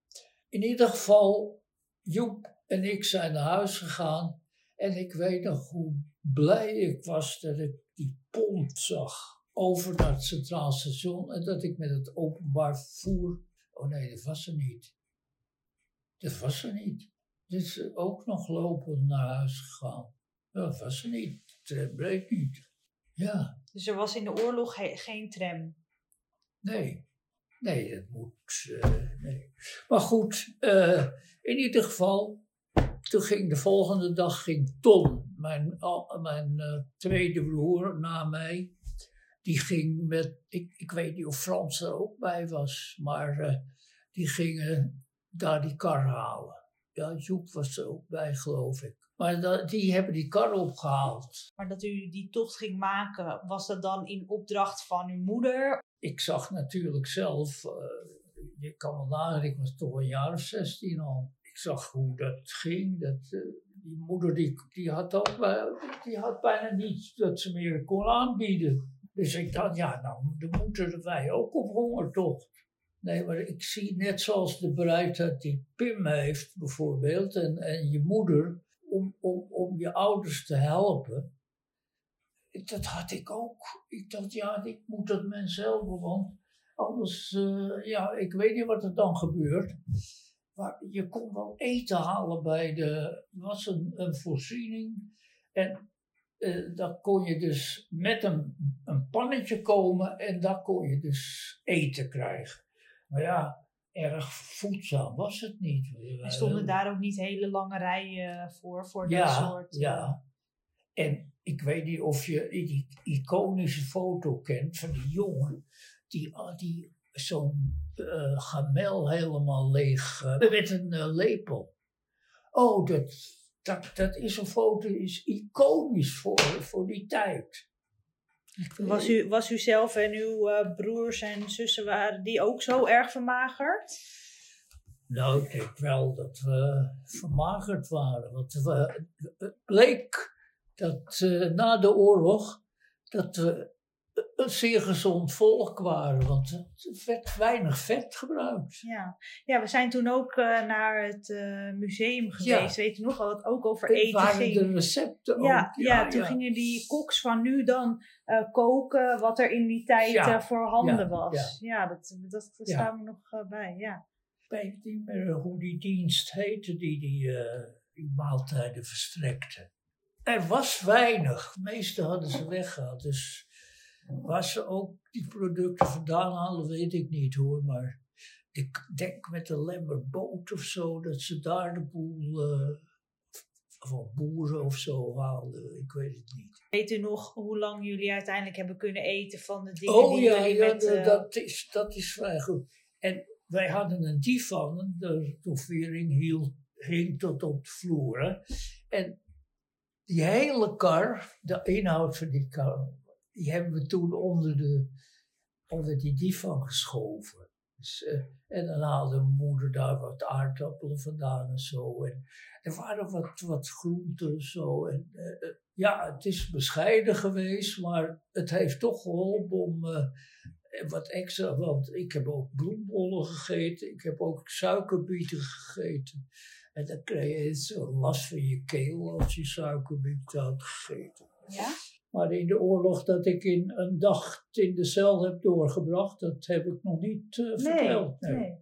In ieder geval, Joep en ik zijn naar huis gegaan. En ik weet nog hoe blij ik was dat ik die pont zag over naar het Centraal Station. En dat ik met het openbaar vervoer. Oh nee, dat was er niet. Dat was er niet. Dus ook nog lopen naar huis gegaan. Dat was er niet. De tram bleek niet. Ja. Dus er was in de oorlog geen tram? Nee. Nee, het moet. Uh, nee. Maar goed, uh, in ieder geval, toen ging de volgende dag ging Ton, mijn, mijn uh, tweede broer na mij, die ging met, ik, ik weet niet of Frans er ook bij was, maar die gingen daar die kar halen. ja, Joep was er ook bij, geloof ik. Maar dat, die hebben die kar opgehaald. Maar dat u die tocht ging maken, was dat dan in opdracht van uw moeder? Ik zag natuurlijk zelf, uh, je kan wel nadenken, ik was toch een jaar of 16 al. Ik zag hoe dat ging. Dat, uh, die moeder die, die, had die had bijna niets dat ze meer kon aanbieden. Dus ik dacht, ja, nou, dan moeten wij ook op hongertocht. Nee, maar ik zie net zoals de bereidheid die Pim heeft, bijvoorbeeld, en, en je moeder, om, om, om je ouders te helpen. Dat had ik ook. Ik dacht, ja, ik moet dat mensen helpen, want anders, uh, ja, ik weet niet wat er dan gebeurt. Maar je kon wel eten halen bij de, er was een, een voorziening. En uh, dan kon je dus met een, een pannetje komen en daar kon je dus eten krijgen. Maar ja, erg voedzaam was het niet. Er stonden daar ook niet hele lange rijen voor, voor dat soort... Ja, en ik weet niet of je die iconische foto kent van die jongen die, die zo'n uh, gamel helemaal leeg uh, met een uh, lepel. Oh, dat, dat, dat is een foto, is iconisch voor, voor die tijd. Was u, was u zelf en uw broers en zussen, waren die ook zo erg vermagerd? Nou, ik denk wel dat we vermagerd waren. Want we, het bleek dat na de oorlog dat we een zeer gezond volk waren, want er werd weinig vet gebruikt. Ja, ja we zijn toen ook uh, naar het uh, museum geweest. Ja. Weet je nog wel, het ook over eten waren ging. de recepten ook. Ja, ja, toen gingen die koks van nu dan uh, koken wat er in die tijd voorhanden was. Ja, dat, dat, dat staan we nog bij, ja. Ik weet niet meer hoe die dienst heette die die, die maaltijden verstrekte. Er was weinig. De meeste hadden ze weggehaald, dus... Waar ze ook die producten vandaan halen, weet ik niet hoor. Maar ik denk met de Lemmerboot of zo, dat ze daar de boel uh, van boeren of zo haalden. Ik weet het niet. Weet u nog hoe lang jullie uiteindelijk hebben kunnen eten van de dingen oh, die ja, ja, met... Uh... dat, is, dat is vrij goed. En wij hadden een divan, de tovering hield, hing tot op de vloer. Hè? En die hele kar, de inhoud van die kar, die hebben we toen onder, de, onder die divan geschoven. Dus, uh, en dan haalde moeder daar wat aardappelen vandaan en zo. En er waren wat, wat groenten zo. En, uh, ja, het is bescheiden geweest, maar het heeft toch geholpen om wat extra. Want ik heb ook bloembollen gegeten, ik heb ook suikerbieten gegeten. En dan kreeg je zo last van je keel als je suikerbieten had gegeten. Ja? Maar in de oorlog dat ik in een dag in de cel heb doorgebracht, dat heb ik nog niet uh, nee, verteld. Nee. nee.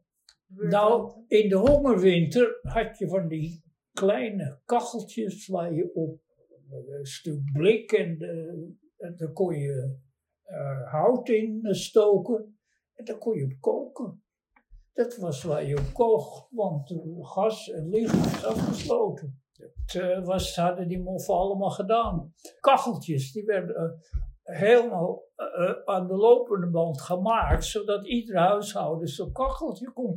Nou, in de hongerwinter had je van die kleine kacheltjes waar je op een stuk blik en, de, en daar kon je uh, hout in stoken en daar kon je op koken. Dat was waar je op kocht, want gas en licht was afgesloten. Dat uh, was, hadden die moffen allemaal gedaan. Kacheltjes, die werden uh, helemaal uh, aan de lopende band gemaakt, zodat ieder huishouden zo'n kacheltje kon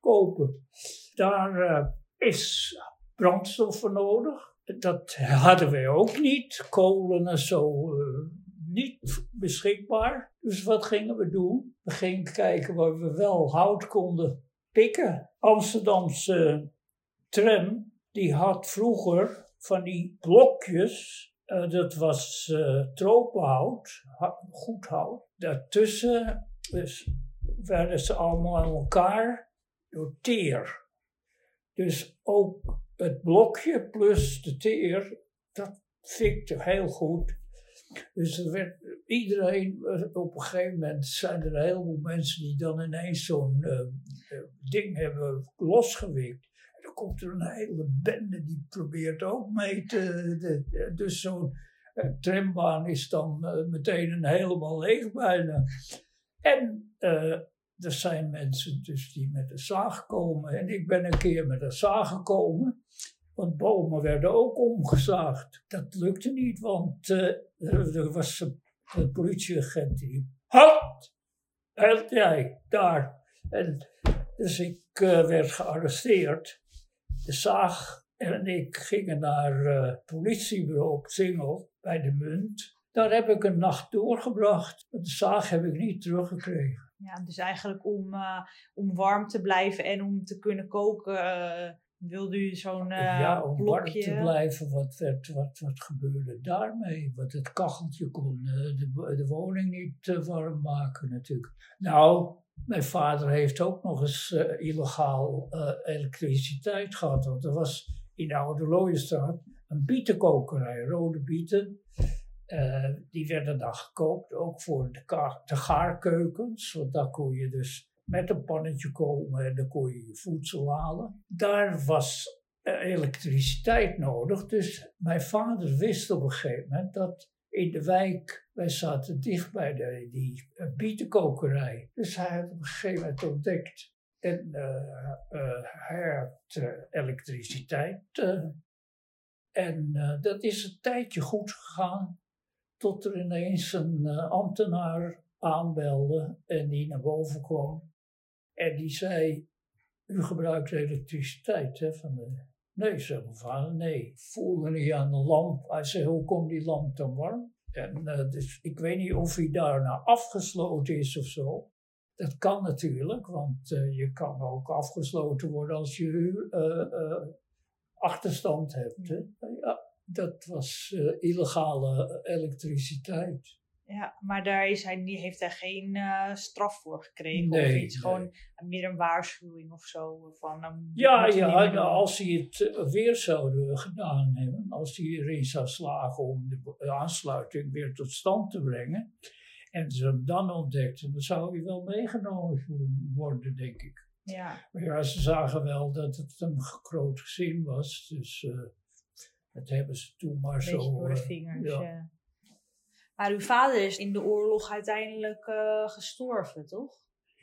kopen. Daar is brandstof voor nodig. Dat hadden wij ook niet. Kolen en zo niet beschikbaar. Dus wat gingen we doen? We gingen kijken waar we wel hout konden pikken. Amsterdamse tram die had vroeger van die blokjes, uh, dat was uh, tropenhout, goed hout. Daartussen dus werden ze allemaal aan elkaar door teer. Dus ook het blokje plus de teer, dat fikte heel goed. Dus er werd iedereen, op een gegeven moment zijn er een heleboel mensen die dan ineens zo'n ding hebben losgewikt komt er een hele bende die probeert ook mee te. De, dus zo'n uh, trambaan is dan uh, meteen een helemaal leeg bijna. En uh, er zijn mensen dus die met de zaag komen. En ik ben een keer met een zaag gekomen. Want bomen werden ook omgezaagd. Dat lukte niet, want er was een politieagent die. Halt! Halt jij, daar. En, dus ik werd gearresteerd. De zaag en ik gingen naar het politiebureau op Singel bij de Munt. Daar heb ik een nacht doorgebracht. De zaag heb ik niet teruggekregen. Ja, dus eigenlijk om, om warm te blijven en om te kunnen koken, wilde u zo'n uh, Ja, om blokje... warm te blijven, wat, werd, wat, wat gebeurde daarmee? Want het kacheltje kon de, de woning niet warm maken natuurlijk. Nou, mijn vader heeft ook nog eens illegaal elektriciteit gehad. Want er was in de Oude Looienstraat een bietenkokerij, rode bieten. die werden dan gekookt, ook voor de, de gaarkeukens. Want daar kon je dus met een pannetje komen en dan kon je je voedsel halen. Daar was elektriciteit nodig, dus mijn vader wist op een gegeven moment dat in de wijk, wij zaten dicht bij de, die bietenkokerij. Dus hij had op een gegeven moment ontdekt en uh, uh, hij had uh, elektriciteit. en dat is een tijdje goed gegaan, tot er ineens een ambtenaar aanbelde en die naar boven kwam. En die zei, u gebruikt elektriciteit, hè? Van de... Nee, zei mijn vader, nee. Voelde niet aan de lamp. Hij zei, hoe komt die lamp dan warm? En uh, dus ik weet niet of hij daarna afgesloten is of zo. Dat kan natuurlijk, want uh, je kan ook afgesloten worden als je uh, achterstand hebt. Hè? Ja, dat was illegale elektriciteit. Ja, maar daar is hij, heeft hij geen uh, straf voor gekregen nee, of iets. Nee. Gewoon meer een waarschuwing of zo. Van, um, ja, ja nou, als hij het weer zouden gedaan hebben, als hij erin zou slagen om de aansluiting weer tot stand te brengen, en ze hem dan ontdekten, dan zou hij wel meegenomen worden, denk ik. Ja. Maar ja, ze zagen wel dat het een groot gezin was, dus uh, dat hebben ze toen maar Beetje zo. door de vingers. ja. ja. Maar uw vader is in de oorlog uiteindelijk uh, gestorven, toch?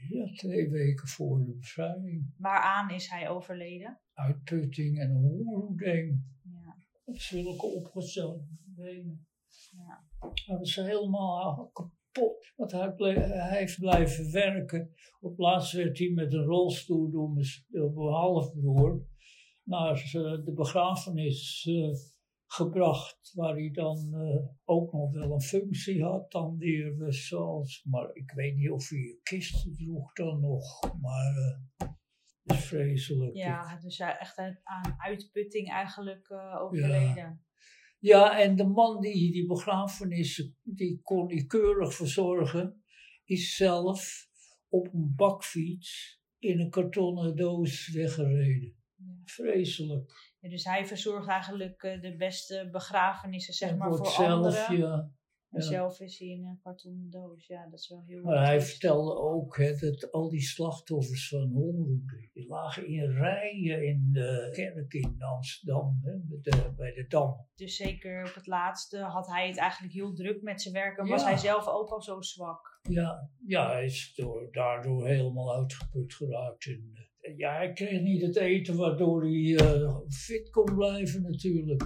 Ja, twee weken voor de bevrijding. Waaraan is hij overleden? Uitputting en hongeroeding. Ja. Zulke opgestelde benen. Ja. Hij was helemaal kapot. Want hij, hij heeft blijven werken. Op laatst werd hij met een rolstoel door mijn, door mijn halfbroer naar de begrafenis uh, gebracht, waar hij dan uh, ook nog wel een functie had, dan weer zoals, maar ik weet niet of hij kisten droeg dan nog, maar uh, het is vreselijk. Ja, dus hij echt aan uitputting eigenlijk uh, overleden. Ja. ja, en de man die die begrafenis, die kon hij keurig verzorgen, is zelf op een bakfiets in een kartonnen doos weggereden. Vreselijk. Dus hij verzorgt eigenlijk uh, de beste begrafenissen, zeg maar, voor zelf, anderen. Ja, en ja. zelf is hij in een kartonnen doos. Ja, dat is wel heel Maar hij vertelde ook hè, dat al die slachtoffers van hongerroede, die lagen in rijen in de kerk in Amsterdam, hè, de, bij de Dam. Dus zeker op het laatste had hij het eigenlijk heel druk met zijn werk. En was hij zelf ook al zo zwak. Ja, ja hij is door, daardoor helemaal uitgeput geraakt. En, eh, ja, hij kreeg niet het eten waardoor hij uh, fit kon blijven natuurlijk.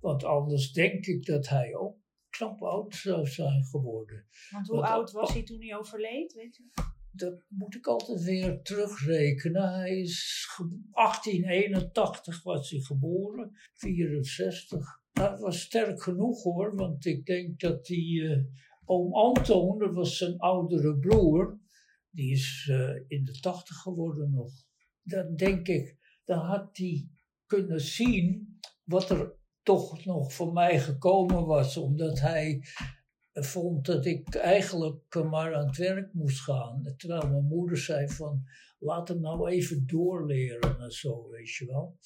Want anders denk ik dat hij ook knap oud zou zijn geworden. Want hoe Want- oud was hij toen hij overleed, weet u? Dat moet ik altijd weer terugrekenen. Hij is ge- 1881 was hij geboren, 64. Dat was sterk genoeg hoor, want ik denk dat die eh, oom Anton, dat was zijn oudere broer, die is eh, in de 80 geworden nog. Dan denk ik, dan had hij kunnen zien wat er toch nog voor mij gekomen was, omdat hij vond dat ik eigenlijk maar aan het werk moest gaan. Terwijl mijn moeder zei van, laat hem nou even doorleren en zo, weet je wel.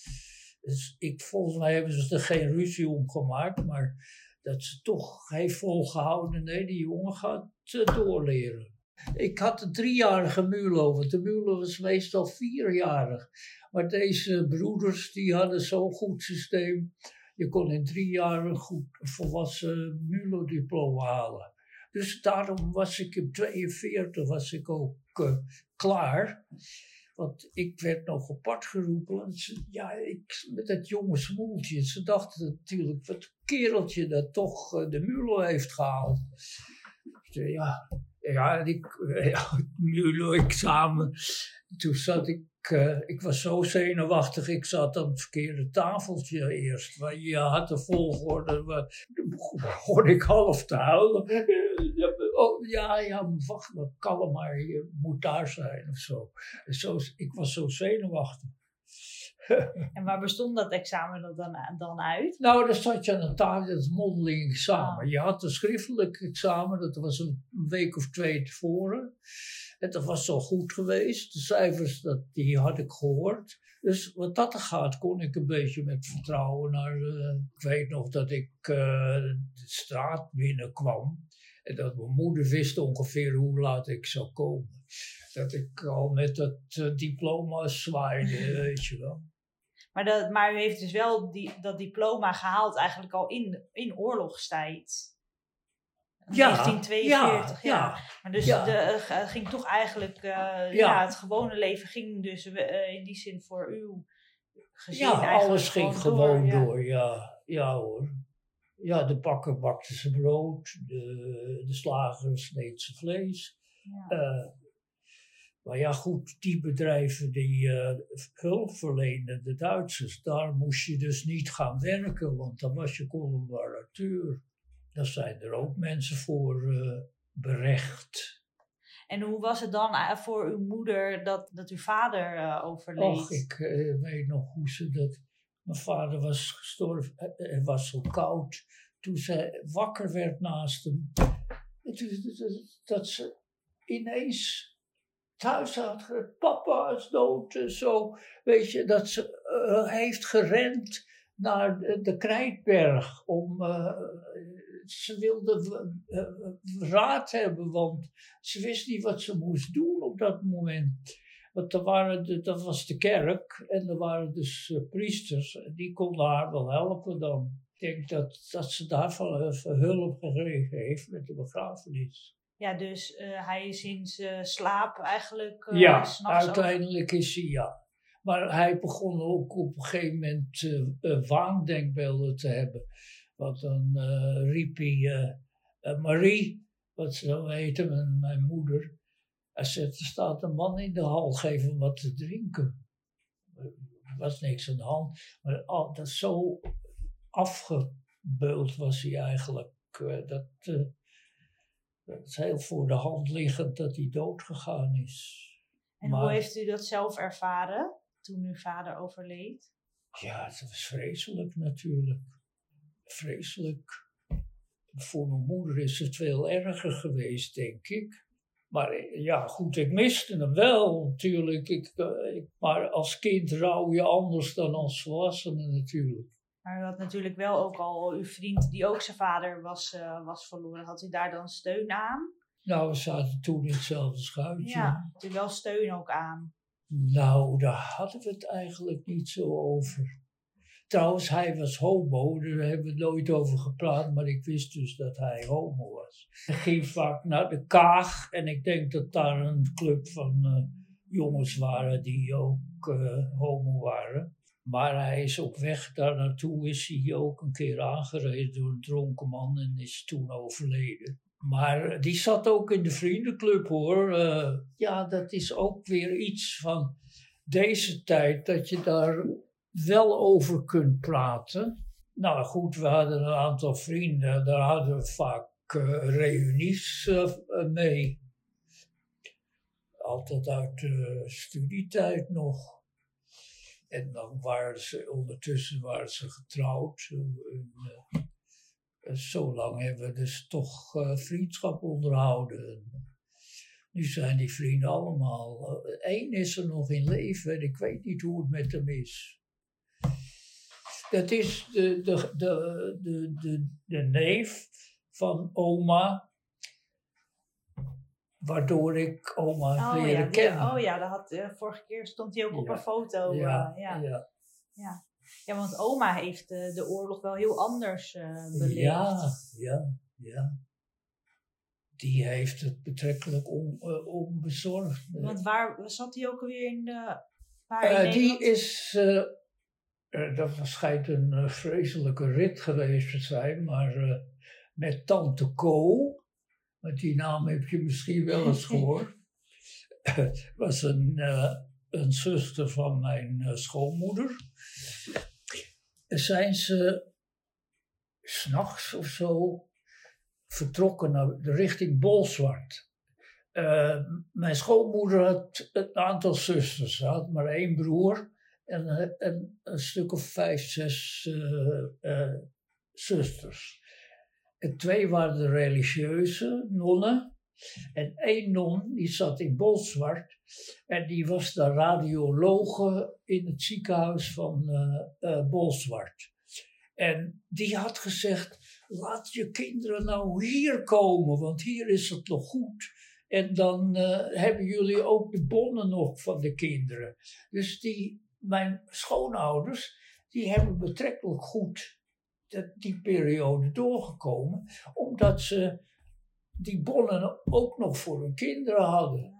Dus ik, volgens mij hebben ze er geen ruzie om gemaakt, maar dat ze toch heeft volgehouden, nee, die jongen gaat uh, doorleren. Ik had een driejarige Mulo, want de Mulo was meestal vierjarig. Maar deze broeders, die hadden zo'n goed systeem. Je kon in drie jaar een goed volwassen MULO-diploma halen. Dus daarom was ik in 42 was ik ook uh, klaar. Want ik werd nog apart geroepen. Ja, ik, met dat jonge smoeltje. Ze dachten natuurlijk, wat kereltje dat toch uh, de MULO heeft gehaald. Dus, ja, ja, ik, het MULO-examen, toen zat ik, uh, ik was zo zenuwachtig, ik zat aan het verkeerde tafeltje eerst. Maar je had de volgorde, maar, begon ik half te huilen. Oh, ja, ja, wacht, kalm maar, je moet daar zijn of zo. zo ik was zo zenuwachtig. en waar bestond dat examen dan, dan uit? Nou, dan zat je aan een tafel, dat mondeling examen. Ah. Je had een schriftelijk examen, dat was een week of twee tevoren. En dat was zo goed geweest. De cijfers, dat, die had ik gehoord. Dus wat dat er gaat, kon ik een beetje met vertrouwen naar. Uh, ik weet nog dat ik uh, de straat binnenkwam. En dat mijn moeder wist ongeveer hoe laat ik zou komen. Dat ik al met dat uh, diploma zwaaide, weet je wel. Maar, dat, maar u heeft dus wel die, dat diploma gehaald eigenlijk al in, in oorlogstijd. Ja, 1942, ja. ja. Maar dus ja. De, uh, ging toch eigenlijk, uh, ja. het gewone leven ging dus uh, in die zin voor u gezien Ja, alles ging gewoon door, door, ja. ja hoor. Ja, de bakker bakte ze brood, de, de slager sneed ze vlees. Ja. Maar ja, goed, die bedrijven die uh, hulp verlenen, de Duitsers, daar moest je dus niet gaan werken, want dan was je collaborateur. Daar zijn er ook mensen voor uh, berecht. En hoe was het dan eh, voor uw moeder dat, dat uw vader uh, overleed? Och, ik weet nog hoe ze dat. Mijn vader was gestorven, het was zo koud. Toen ze wakker werd naast hem, dat ze ineens thuis had, papa is dood en zo. Weet je, dat ze uh, heeft gerend naar de, de Krijtberg om. Uh, ze wilde uh, raad hebben, want ze wist niet wat ze moest doen op dat moment. Want er de, dat was de kerk en er waren dus priesters, die konden haar wel helpen dan. Ik denk dat, dat ze daarvan hulp gekregen heeft met de begrafenis ja, dus uh, hij is in zijn slaap eigenlijk. Uh, ja, uiteindelijk is hij ja. Maar hij begon ook op een gegeven moment uh, waandenkbeelden te hebben. Want dan riep hij Marie, wat zo heette mijn, mijn moeder. Hij zei: Er staat een man in de hal, geef hem wat te drinken. Er was niks aan de hand. Maar al, dat zo afgebeuld was hij eigenlijk. dat het is heel voor de hand liggend dat hij dood gegaan is. En hoe heeft u dat zelf ervaren toen uw vader overleed? Ja, het was vreselijk natuurlijk. Vreselijk. Voor mijn moeder is het veel erger geweest, denk ik. Maar ja, goed, ik miste hem wel natuurlijk. Ik, eh, ik, maar als kind rouw je anders dan als volwassene natuurlijk. Maar u had natuurlijk wel ook al uw vriend die ook zijn vader was, uh, was verloren. Had u daar dan steun aan? Nou, we zaten toen in hetzelfde schuitje. Ja, had u wel steun ook aan? Nou, daar hadden we het eigenlijk niet zo over. Trouwens, hij was homo, daar hebben we nooit over gepraat, maar ik wist dus dat hij homo was. Hij ging vaak naar de Kaag en ik denk dat daar een club van uh, jongens waren die ook uh, homo waren. Maar hij is op weg daar naartoe, is hij ook een keer aangereden door een dronken man en is toen overleden. Maar die zat ook in de vriendenclub hoor. Uh, ja, dat is ook weer iets van deze tijd, dat je daar wel over kunt praten. Nou goed, we hadden een aantal vrienden, daar hadden we vaak uh, reunies mee. Altijd uit de studietijd nog. En dan waren ze, ondertussen waren ze getrouwd. En, uh, zo lang hebben we dus toch uh, vriendschap onderhouden. Nu zijn die vrienden allemaal. Eén is er nog in leven en ik weet niet hoe het met hem is. Dat is de, de, de, de, de, de neef van oma waardoor ik oma oh, leren ja, kennen. Oh ja, dat had, uh, vorige keer stond hij ook op een foto. Ja, uh, ja. ja. ja. Ja, want oma heeft uh, de oorlog wel heel anders beleefd. Ja, ja, ja. Die heeft het betrekkelijk on, onbezorgd. Want waar zat hij ook alweer in de... Waar in die is... dat schijnt een vreselijke rit geweest te zijn, maar met tante Co maar die naam heb je misschien wel eens gehoord. was een, uh, een zuster van mijn uh, schoonmoeder. Zijn ze s'nachts of zo vertrokken naar de richting Bolzwart. Uh, mijn schoonmoeder had een aantal zusters. Ze had maar één broer en, en een stuk of vijf, zes zusters. En twee waren de religieuze nonnen. En één non, die zat in Bolzwart. En die was de radiologe in het ziekenhuis van uh, uh, Bolzwart. En die had gezegd, laat je kinderen nou hier komen, want hier is het nog goed. En dan uh, hebben jullie ook de bonnen nog van de kinderen. Dus die, mijn schoonouders, die hebben betrekkelijk goed die periode doorgekomen, omdat ze die bonnen ook nog voor hun kinderen hadden.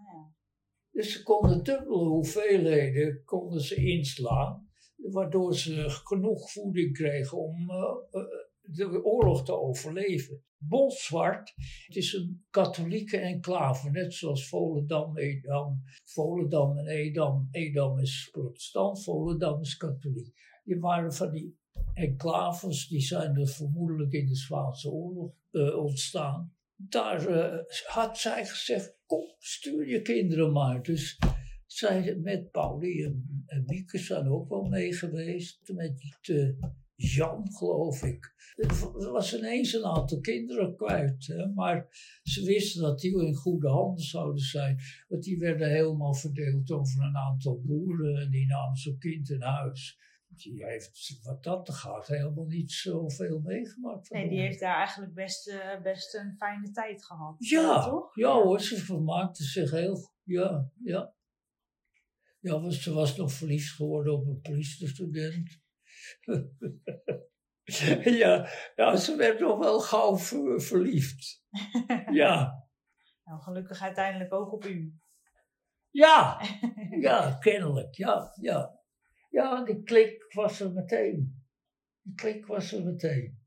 Dus ze konden dubbele hoeveelheden konden ze inslaan, waardoor ze genoeg voeding kregen om uh, de oorlog te overleven. Bolzwart, het is een katholieke enclave, net zoals Volendam, Edam. Volendam en Edam. Edam is protestant, Volendam is katholiek. Die waren van die enclaves, die zijn er vermoedelijk in de Zwaanse oorlog uh, ontstaan. Daar uh, had zij gezegd, kom, stuur je kinderen maar. Dus zij met Pauli en, en Mieke zijn ook wel mee geweest. Met uh, Jan, geloof ik. Er was ineens een aantal kinderen kwijt. Hè? Maar ze wisten dat die in goede handen zouden zijn. Want die werden helemaal verdeeld over een aantal boeren. En die namen zo'n kind in huis die heeft wat dat gaat helemaal niet zoveel meegemaakt. Nee, die heeft daar eigenlijk best, uh, best een fijne tijd gehad. Ja, toch? ja hoor, ze vermaakte zich heel Ja, ja. Ja, was, ze was nog verliefd geworden op een priesterstudent. ja, ja, ze werd nog wel gauw verliefd. ja. Nou, gelukkig uiteindelijk ook op u. Ja, ja, kennelijk, ja, ja. Ja, die klik was er meteen. Die klik was er meteen.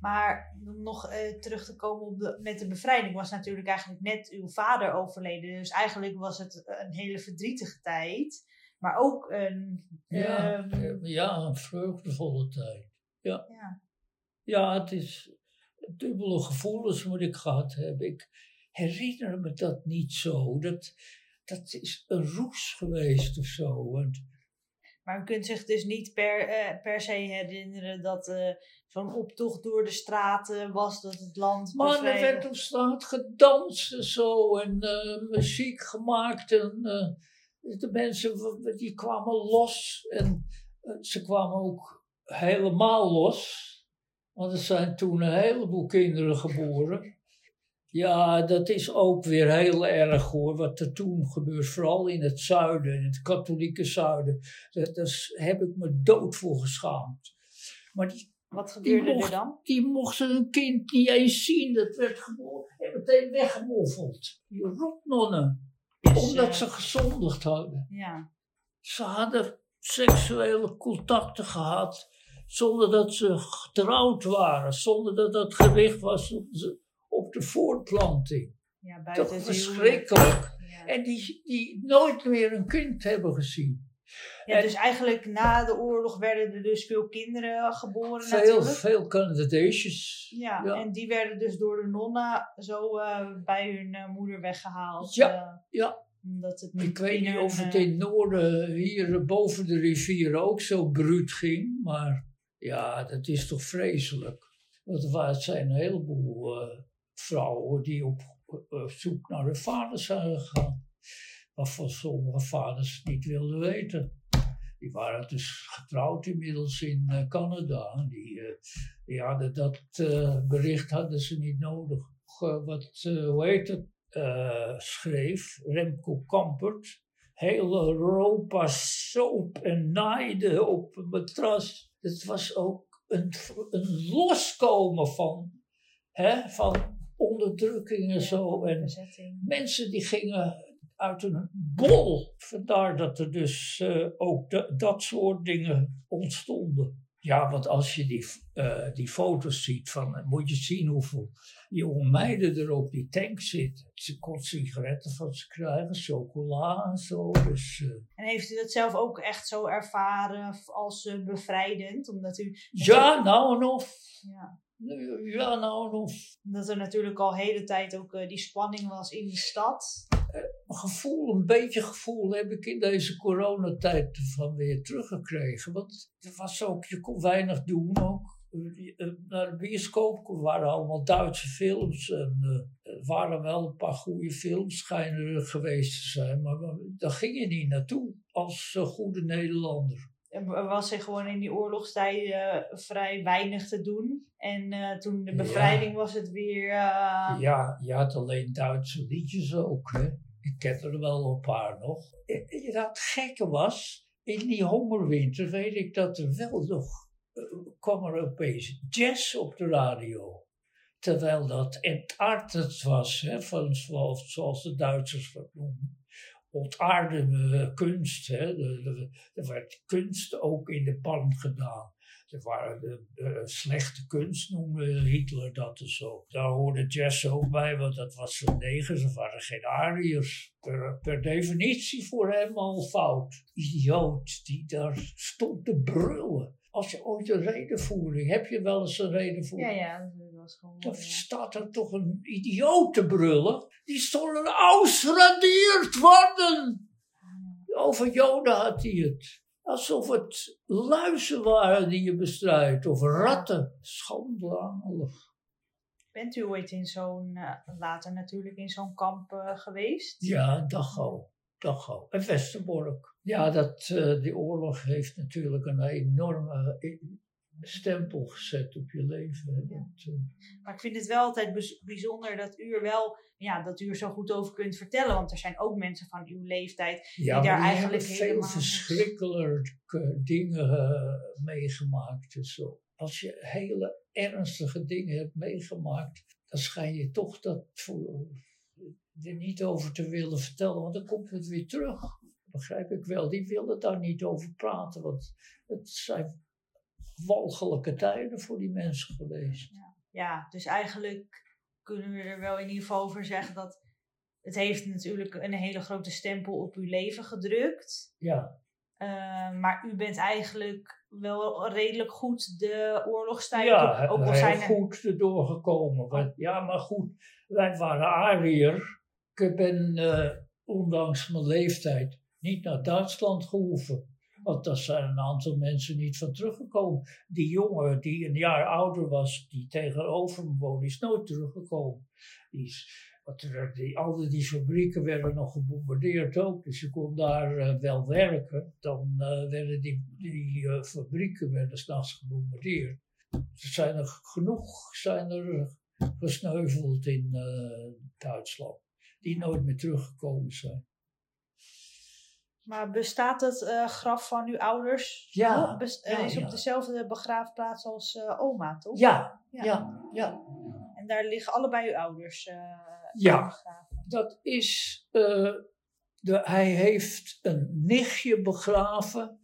Maar om nog uh, terug te komen op de, met de bevrijding, was natuurlijk eigenlijk net uw vader overleden. Dus eigenlijk was het een hele verdrietige tijd. Maar ook een. Ja, um, ja een vreugdevolle tijd. Ja. ja. Ja, het is. Dubbele gevoelens moet ik gehad hebben. Ik herinner me dat niet zo. Dat, dat is een roes geweest of zo. Want maar u kunt zich dus niet per, uh, per se herinneren dat uh, zo'n optocht door de straten was, dat het land. Maar er werd op straat gedanst en zo en uh, muziek gemaakt. En de mensen die kwamen los. En ze kwamen ook helemaal los. Want er zijn toen een heleboel kinderen geboren. Ja, dat is ook weer heel erg hoor, wat er toen gebeurt. Vooral in het zuiden, in het katholieke zuiden. Daar heb ik me dood voor geschaamd. Maar die, wat gebeurde er dan? Die mochten hun kind niet eens zien. Dat werd gewoon meteen weggemoffeld. Die rotnonnen. omdat uh, ze gezondigd hadden. Ja. Ze hadden seksuele contacten gehad zonder dat ze getrouwd waren. Zonder dat dat gewicht was op op de voortplanting. Ja, Toch verschrikkelijk. En die, die nooit meer een kind hebben gezien. Ja, dus eigenlijk na de oorlog werden er dus veel kinderen geboren veel, natuurlijk. Veel Canadeesjes. Ja, ja, en die werden dus door de nonnen zo uh, bij hun uh, moeder weggehaald. Ja, uh, ja. Omdat het Ik weet niet of het in het noorden, hier boven de rivieren ook zo bruut ging. Maar ja, dat is toch vreselijk. Want er zijn een heleboel vrouwen die op, op zoek naar hun vaders zijn gegaan. Waarvan sommige vaders niet wilden weten. Die waren dus getrouwd inmiddels in uh, Canada. Die, uh, die dat bericht hadden ze niet nodig. wat, hoe heet het, schreef Remco Kampert. Heel Europa soap en naaide op een matras. Het was ook een, een loskomen van, hè, van onderdrukking en zo. En mensen die gingen uit een bol. Vandaar dat er dus uh, ook de, dat soort dingen ontstonden. Ja, want als je die, uh, die foto's ziet, van, moet je zien hoeveel jonge meiden er op die tank zitten. Ze kon sigaretten van ze krijgen, chocola en zo. Dus, uh, en heeft u dat zelf ook echt zo ervaren als bevrijdend? Omdat u, ja, nou en of. Ja. Ja, nou of. Dat er natuurlijk al de hele tijd ook die spanning was in de stad gevoel, een beetje gevoel heb ik in deze coronatijd van weer teruggekregen. Want er was ook, je kon weinig doen ook. Eh, naar de bioscoop waren allemaal Duitse films. En uh, er waren wel een paar goede films schijnen er geweest te zijn. Maar daar ging je niet naartoe als uh, goede Nederlander. Er was er gewoon in die oorlogstijden vrij weinig te doen. En toen de bevrijding was het weer... Ja, je had alleen Duitse liedjes ook, hè. Ik ken er wel een paar nog. Dat gekke was, in die hongerwinter weet ik dat er wel nog uh, kwam er opeens jazz op de radio. Terwijl dat entartet was, hè, van, zoals, zoals de Duitsers dat noemen. Ontaarde kunst. Hè. Er werd kunst ook in de pan gedaan. Er waren de, slechte kunst, noemde Hitler dat en zo. Daar hoorde jazz ook bij, want dat was zo'n negen, ze waren geen Ariërs. Per, per, definitie voor hem al fout. Idioot die daar stond te brullen. Als je ooit een redenvoering, heb je wel eens een redenvoering? Ja, ja, was. Dan staat er toch een idioot te brullen. Die zullen ausradeerd worden. Over Joden had hij het. Alsof het luizen waren die je bestrijdt, of ratten. Schandalig. Bent u ooit in zo'n, uh, later natuurlijk in zo'n kamp uh, geweest? Ja, Dachau. Dachau. En Westerbork. Ja, dat, uh, die oorlog heeft natuurlijk een enorme stempel gezet op je leven. Ja. Dat, maar ik vind het wel altijd bijzonder dat u er wel ja, dat u er zo goed over kunt vertellen. Want er zijn ook mensen van uw leeftijd die daar eigenlijk veel helemaal... verschrikkelijke dingen uh, meegemaakt. Dus zo. Als je hele ernstige dingen hebt meegemaakt, dan schijn je toch dat voor, er niet over te willen vertellen, want dan komt het weer terug. Begrijp ik wel. Die willen daar niet over praten, want het zijn walgelijke tijden voor die mensen geweest. Ja, ja dus eigenlijk kunnen we er wel in ieder geval over zeggen dat het heeft natuurlijk een hele grote stempel op uw leven gedrukt. Ja. Uh, maar u bent eigenlijk wel redelijk goed de oorlogstijd ja, ook al zijn goed doorgekomen. Oh. ja, maar goed, wij waren Ariër. Ik ben uh, ondanks mijn leeftijd niet naar Duitsland gehoeven. Want daar zijn een aantal mensen niet van teruggekomen. Die jongen die een jaar ouder was, die tegenover me woonde, is nooit teruggekomen. Die wat er, die, al die fabrieken werden nog gebombardeerd ook. Dus je kon daar uh, wel werken. Dan uh, werden die, die uh, fabrieken werden s'nachts gebombardeerd. Er zijn er genoeg zijn er gesneuveld in Duitsland. Die nooit meer teruggekomen zijn. Maar bestaat het uh, graf van uw ouders? Ja. Best, uh, is op dezelfde begraafplaats als uh, oma, toch? Ja, ja, ja, ja. En daar liggen allebei uw ouders ja, begraven? dat is... de, hij heeft een nichtje begraven.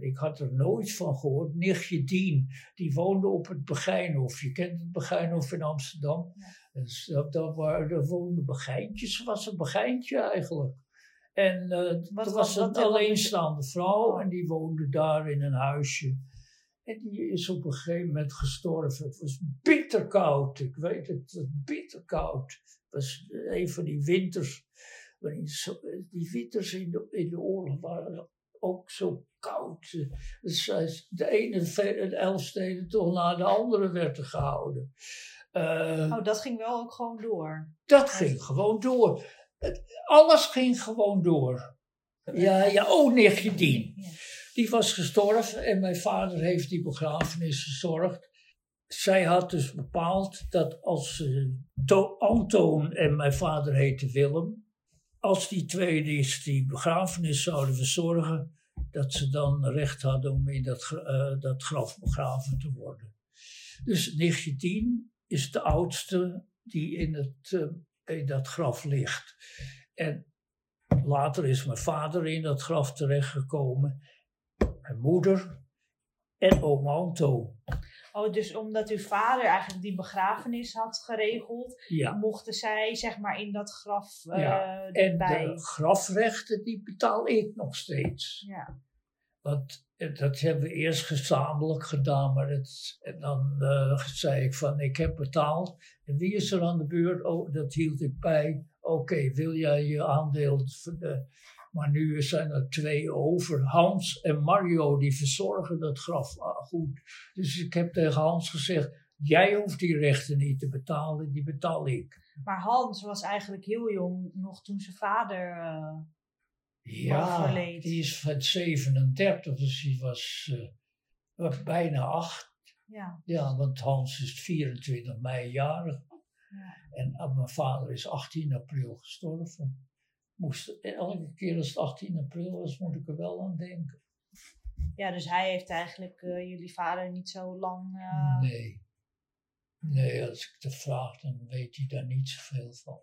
Ik had er nooit van gehoord. Nichtje Dien, die woonde op het Begijnhof. Je kent het Begijnhof in Amsterdam. Ja. Dus, dat, dat, waren, daar woonden begijntjes. was een begijntje eigenlijk. En uh, er was een alleenstaande vrouw en die woonde daar in een huisje. En die is op een gegeven moment gestorven. Het was bitterkoud, ik weet het, het was bitterkoud. Het was een van die winters. Die winters in de, in de oorlog waren ook zo koud. Dus de ene de Elfsteden toch naar de andere werd gehouden. Uh, oh, dat ging wel ook gewoon door? Dat ging gewoon door alles ging gewoon door. Ja, ja, oh, nichtje Dien. Die was gestorven en mijn vader heeft die begrafenis verzorgd. Zij had dus bepaald dat als uh, Antoon en mijn vader heette Willem, als die twee die, die begrafenis zouden verzorgen, dat ze dan recht hadden om in dat, uh, dat graf begraven te worden. Dus nichtje Dien is de oudste die in het uh, in dat graf ligt. En later is mijn vader in dat graf terechtgekomen. Mijn moeder en oom Anto. Oh, dus omdat uw vader eigenlijk die begrafenis had geregeld, Ja. mochten zij zeg maar in dat graf eh Ja, En erbij. de grafrechten, die betaal ik nog steeds. Ja. Eh, dat hebben we eerst gezamenlijk gedaan, maar het, en dan eh, zei ik van ik heb betaald. En wie is er aan de beurt? Oh, dat hield ik bij. Oké, wil jij je aandeel? de- maar nu zijn er twee over. Hans en Mario, die verzorgen dat graf ah, goed. Dus ik heb tegen Hans gezegd, jij hoeft die rechten niet te betalen, die betaal ik. Maar Hans was eigenlijk heel jong nog toen zijn vader. eh, Ja, overleed. die is van 37, dus die was eh, bijna acht. ja, Ja, want Hans is 24 mei jarig. ja. En eh, mijn vader is 18 april gestorven. Moest, elke keer als het 18 april was, moet ik er wel aan denken. ja, dus hij heeft eigenlijk eh, jullie vader niet zo lang. eh, Nee. Nee, als ik het vraag, dan weet hij daar niet zoveel van.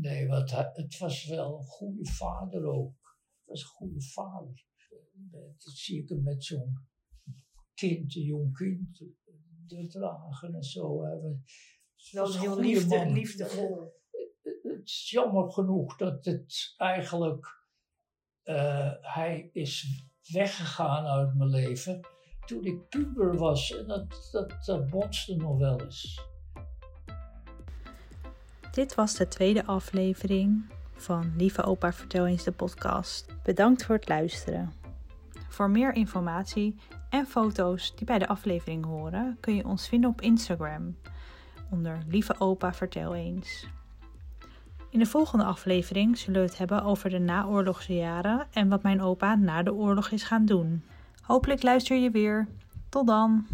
Nee, want hij, het was wel een goede vader ook. Het was een goede vader. Dat zie ik hem met zo'n kind, een jong kind, te dragen en zo. Hij was- wel was een heel liefde, liefdevol. het is jammer genoeg dat het eigenlijk. eh, hij is weggegaan uit mijn leven toen ik puber was. En dat, dat, dat botste nog wel eens. Dit was de tweede aflevering van Lieve Opa Vertel eens de podcast. Bedankt voor het luisteren. Voor meer informatie en foto's die bij de aflevering horen, kun je ons vinden op Instagram onder Lieve Opa Vertel eens. In de volgende aflevering zullen we het hebben over de naoorlogse jaren en wat mijn opa na de oorlog is gaan doen. Hopelijk luister je weer. Tot dan!